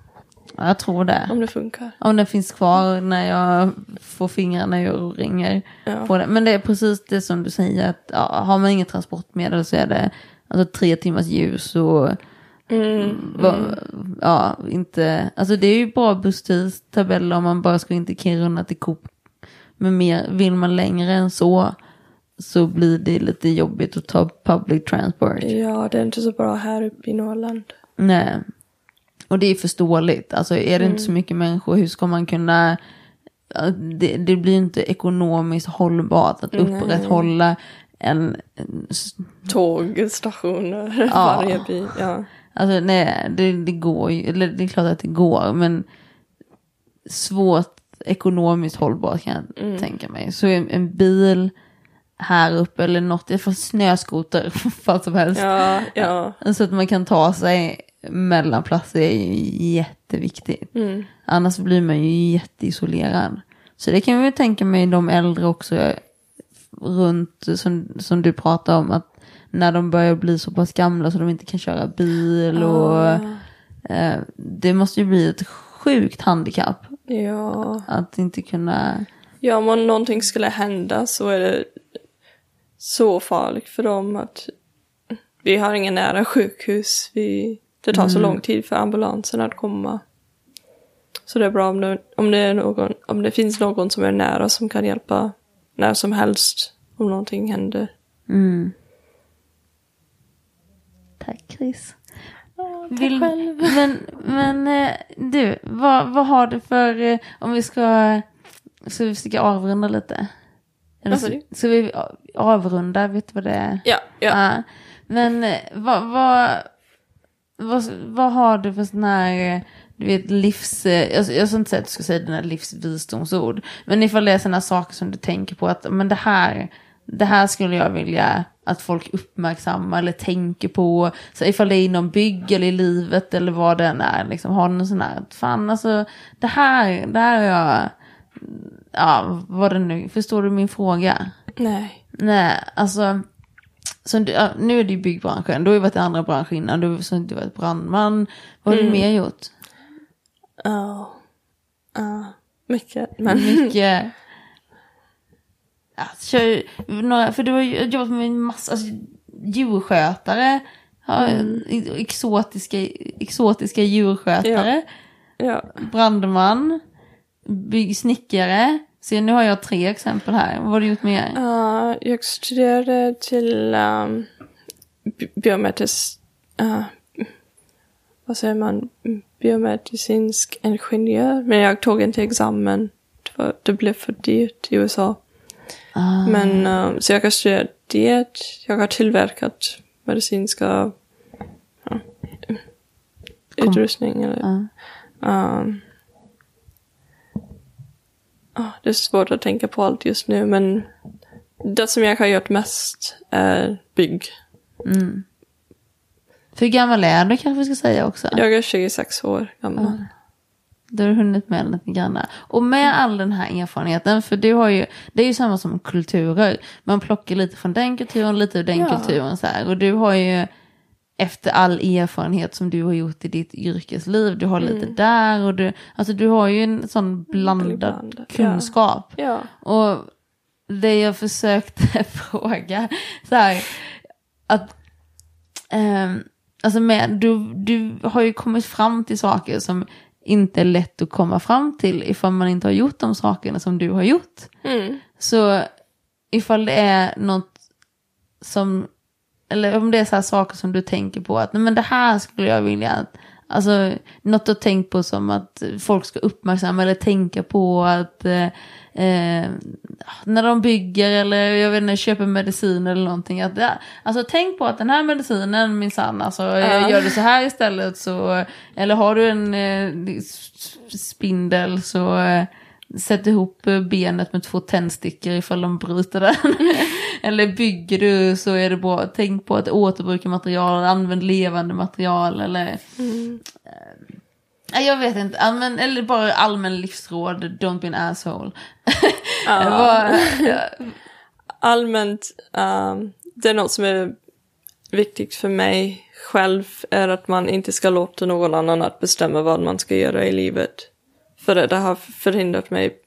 Ja, jag tror det. om det funkar. Om den finns kvar när jag får fingrarna och ringer Ja. på det. Men det är precis det som du säger, att ja, har man inget transportmedel så är det alltså, tre timmars ljus och Mm, va, ja, inte, alltså det är ju bra busstidstabeller om man bara ska in till Kiruna till Coop. Men mer, vill man längre än så så blir det lite jobbigt att ta public transport. Ja, det är inte så bra här uppe i Norrland. Nej. Och det är förståeligt. Alltså är det inte så mycket människor, hur ska man kunna... Det, det blir inte ekonomiskt hållbart att upprätthålla en... en Tågstationer Ja. varje by. Ja. Alltså nej, det, det går ju, eller det är klart att det går, men svårt ekonomiskt hållbart kan jag tänka mig. Så en, en bil här uppe eller något, jag får snöskoter vad som helst. ja, ja. Så att man kan ta sig mellan platser är ju jätteviktigt. Mm. Annars blir man ju jätteisolerad. Så det kan vi tänka mig de äldre också runt som, som du pratar om. att När de börjar bli så pass gamla så de inte kan köra bil. och Ah, eh, Det måste ju bli ett sjukt handikapp. ja. Att inte kunna... Ja, om någonting skulle hända så är det så farligt för dem att vi har ingen nära sjukhus. Vi, det tar så lång tid för ambulansen att komma. Så det är bra om det, om, det är någon, om det finns någon som är nära som kan hjälpa när som helst om någonting händer. Mm. Tack Chris. Vill, men men eh, du, vad, vad har du för, eh, om vi ska, ska vi försöka avrunda lite? Eller du? Ska vi avrunda, vet du vad det är? Ja, ja. Ja. Men eh, vad, vad, vad, vad har du för sån här, du vet livs, jag, jag ska inte säga att du ska säga dina livsvisdomsord, men ifall det är sådana saker som du tänker på att, men det här, det här skulle jag vilja att folk uppmärksammar eller tänker på, så ifall det är inom bygg eller i livet eller vad det än är, liksom, har någon sån här, fan alltså, det här, det här är jag, ja, vad det nu, förstår du min fråga? Nej. Nej, alltså. Ja, nu är det ju byggbranschen. Du har ju varit i andra branscher innan. Du, har varit brandman. Vad har du mer gjort? Ja. Ja. Mycket. Men Mycket. Ja, kör, ju några, för du har jobbat med en massa alltså, djurskötare. Ja, exotiska, exotiska djurskötare. Ja. brandman, byggsnickare. Så nu har jag tre exempel här. Vad har du gjort mer? Uh, jag studerade till um, bi- biometrisk... Uh, vad säger man? Biomedicinsk ingenjör. Men jag tog inte examen. Det, var, det blev för dyrt i USA. Ah, Men um, så jag har studerat det. Jag har tillverkat medicinska ja, utrustning. Eller, ja. um, ah, det är svårt att tänka på allt just nu, men det som jag har gjort mest är bygg. Mm. För hur gammal är du kanske vi ska säga också? Jag är 26 år gammal. Du har hunnit med lite grann. Och med all den här erfarenheten, för du har ju, det är ju samma som kulturer. Man plockar lite från den kulturen, lite ur den Ja. kulturen så här. Och du har ju, efter all erfarenhet som du har gjort i ditt yrkesliv, du har lite där och du, alltså du har ju en sån blandad ja. kunskap. Ja. Och det jag försökte fråga, så här, att, ehm, alltså med, du, du har ju kommit fram till saker som inte är lätt att komma fram till ifall man inte har gjort de sakerna som du har gjort. Mm. Så ifall det är något som, eller om det är så här saker som du tänker på att nej men det här skulle jag vilja att, alltså något att tänka på som att folk ska uppmärksamma eller tänka på att eh, eh, när de bygger eller jag vet inte, köper medicin eller någonting. Att, ja, alltså tänk på att den här medicinen minsann, alltså Ja. gör du så här istället så, eller har du en eh, spindel så eh, Sätt ihop eh, benet med två tändstickor ifall de bryter den. eller bygger du så är det bra. Tänk på att återbruka material, använd levande material eller... Nej, jag vet inte, Allmän, eller bara allmän livsråd, don't be an asshole. Ja. Ja, Allmänt, um, det är något som är viktigt för mig själv är att man inte ska låta någon annan att bestämma vad man ska göra i livet. För det, det har förhindrat mig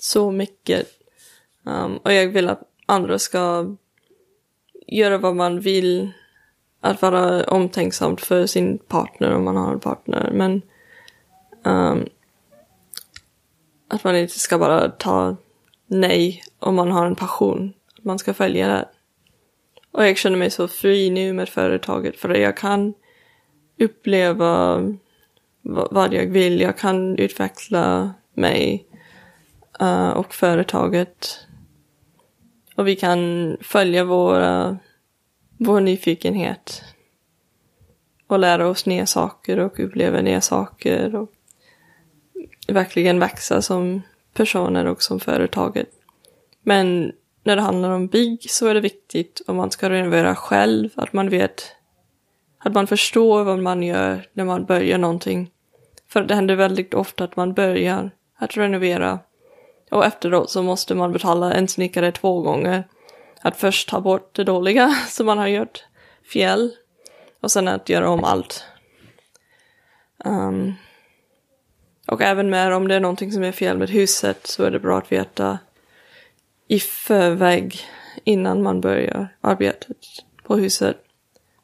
så mycket. Um, och jag vill att andra ska göra vad man vill. Att vara omtänksamt för sin partner om man har en partner. Men um, att man inte ska bara ta nej om man har en passion. Att man ska följa det. Och jag känner mig så fri nu med företaget för att jag kan uppleva vad jag vill. Jag kan utveckla mig uh, och företaget. Och vi kan följa våra, vår nyfikenhet. Och lära oss nya saker och uppleva nya saker. Och verkligen växa som personer och som företaget. Men när det handlar om bygg så är det viktigt om man ska renovera själv att man vet att man förstår vad man gör när man börjar någonting. För det händer väldigt ofta att man börjar att renovera och efteråt så måste man betala en snickare två gånger. Att först ta bort det dåliga som man har gjort fjäll, och sen att göra om allt. Um, och även med om det är någonting som är fel med huset så är det bra att veta i förväg innan man börjar arbetet på huset.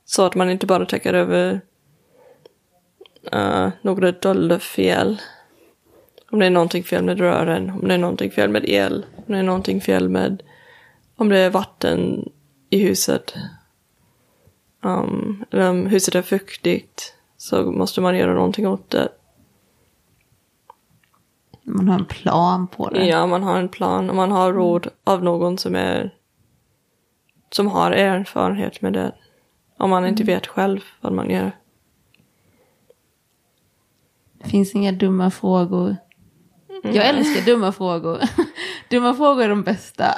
Så att man inte bara täcker över uh, några dolda fel. Om det är någonting fel med rören, om det är någonting fel med el, om det är någonting fel med om det är vatten i huset. Um, eller om huset är fuktigt så måste man göra någonting åt det. man har en plan på det. Ja, man har en plan och man har råd av någon som är som har erfarenhet med det. Om man inte vet själv vad man gör. Det finns inga dumma frågor. Jag älskar dumma frågor. dumma frågor är de bästa.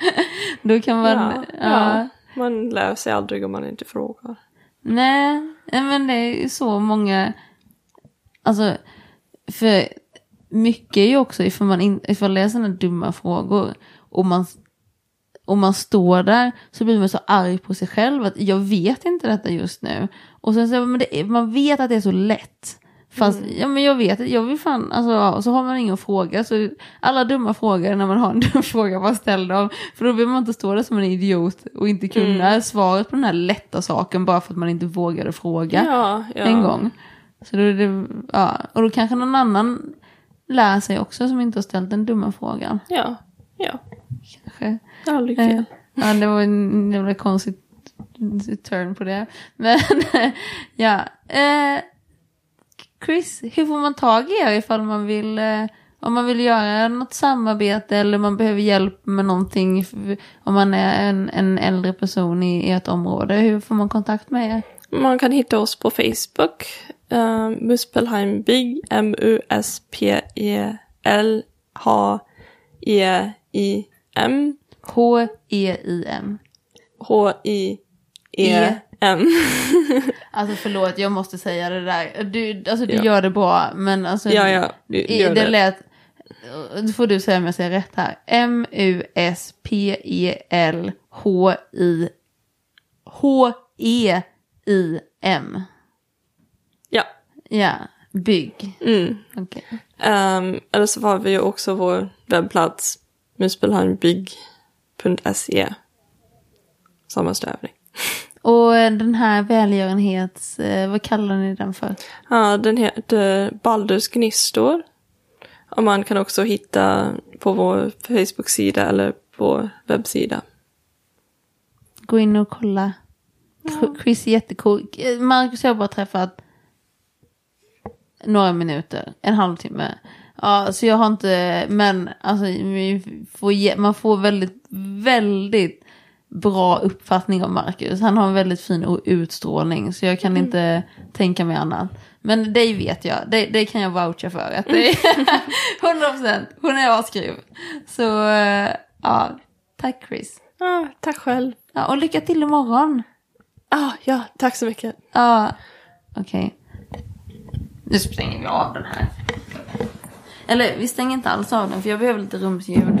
Då kan man... ja, ja. ja. Man lär sig aldrig om man inte frågar. Nej, men det är så många... Alltså, för mycket är ju också ifall man, in, ifall det är sådana dumma frågor och man, och man står där så blir man så arg på sig själv att jag vet inte detta just nu. Och sen så, men är, man vet att det är så lätt. Fast, ja men jag vet, jag vill fan, alltså, ja, så har man ingen fråga. Så alla dumma frågor när man har en dum fråga, bara ställ dem. För då behöver man inte stå där som en idiot och inte kunna svaret på den här lätta saken bara för att man inte vågade fråga Ja, ja. en gång. Så då är det, ja, och då kanske någon annan lär sig också som inte har ställt den dumma frågan. Ja, ja. Kanske. Aldrig Eh, fel. Ja, det var en jävla konstig turn på det. Men ja. Eh, Chris, hur får man tag i er ifall man vill, eh, om man vill göra något samarbete eller man behöver hjälp med någonting, om man är en, en äldre person i, ett område, hur får man kontakt med er? Man kan hitta oss på Facebook. Uh, Muspelheim Big. M-U-S-P-E-L-H-E-I-M. H-E-I-M. H-I-E-M. Alltså förlåt, jag måste säga det där. Du, alltså, du Ja. gör det bra, men alltså. Ja, ja. Du, det det. lät, då får du säga om jag säger rätt här. M-U-S-P-E-L H-I H-E-I-M. Ja. Ja, bygg. Mm. Okej. Um, eller så har vi ju också vår webbplats muspelheimbig.se. Samma stavning. Och eh, den här välgörenhets, eh, vad kallar ni den för? Ja, den heter Baldurs Gnistor. Och man kan också hitta på vår Facebook-sida eller på webbsida. Gå in och kolla. Chris är jättecool. Marcus har bara träffat några minuter, en halvtimme. Ja, så jag har inte, men alltså får, man får väldigt, väldigt bra uppfattning om Marcus. Han har en väldigt fin utstrålning, så jag kan inte tänka mig annat. Men dig vet jag, det, det kan jag voucha för. Att det är 100%, hon är asgrym. Så eh, ja, tack Chris. Ja, tack själv. Ja, och lycka till imorgon. Ah, ja, tack så mycket. Ja, okej. Nu stänger vi av den här. Eller vi stänger inte alls av den för jag behöver lite rumsljud.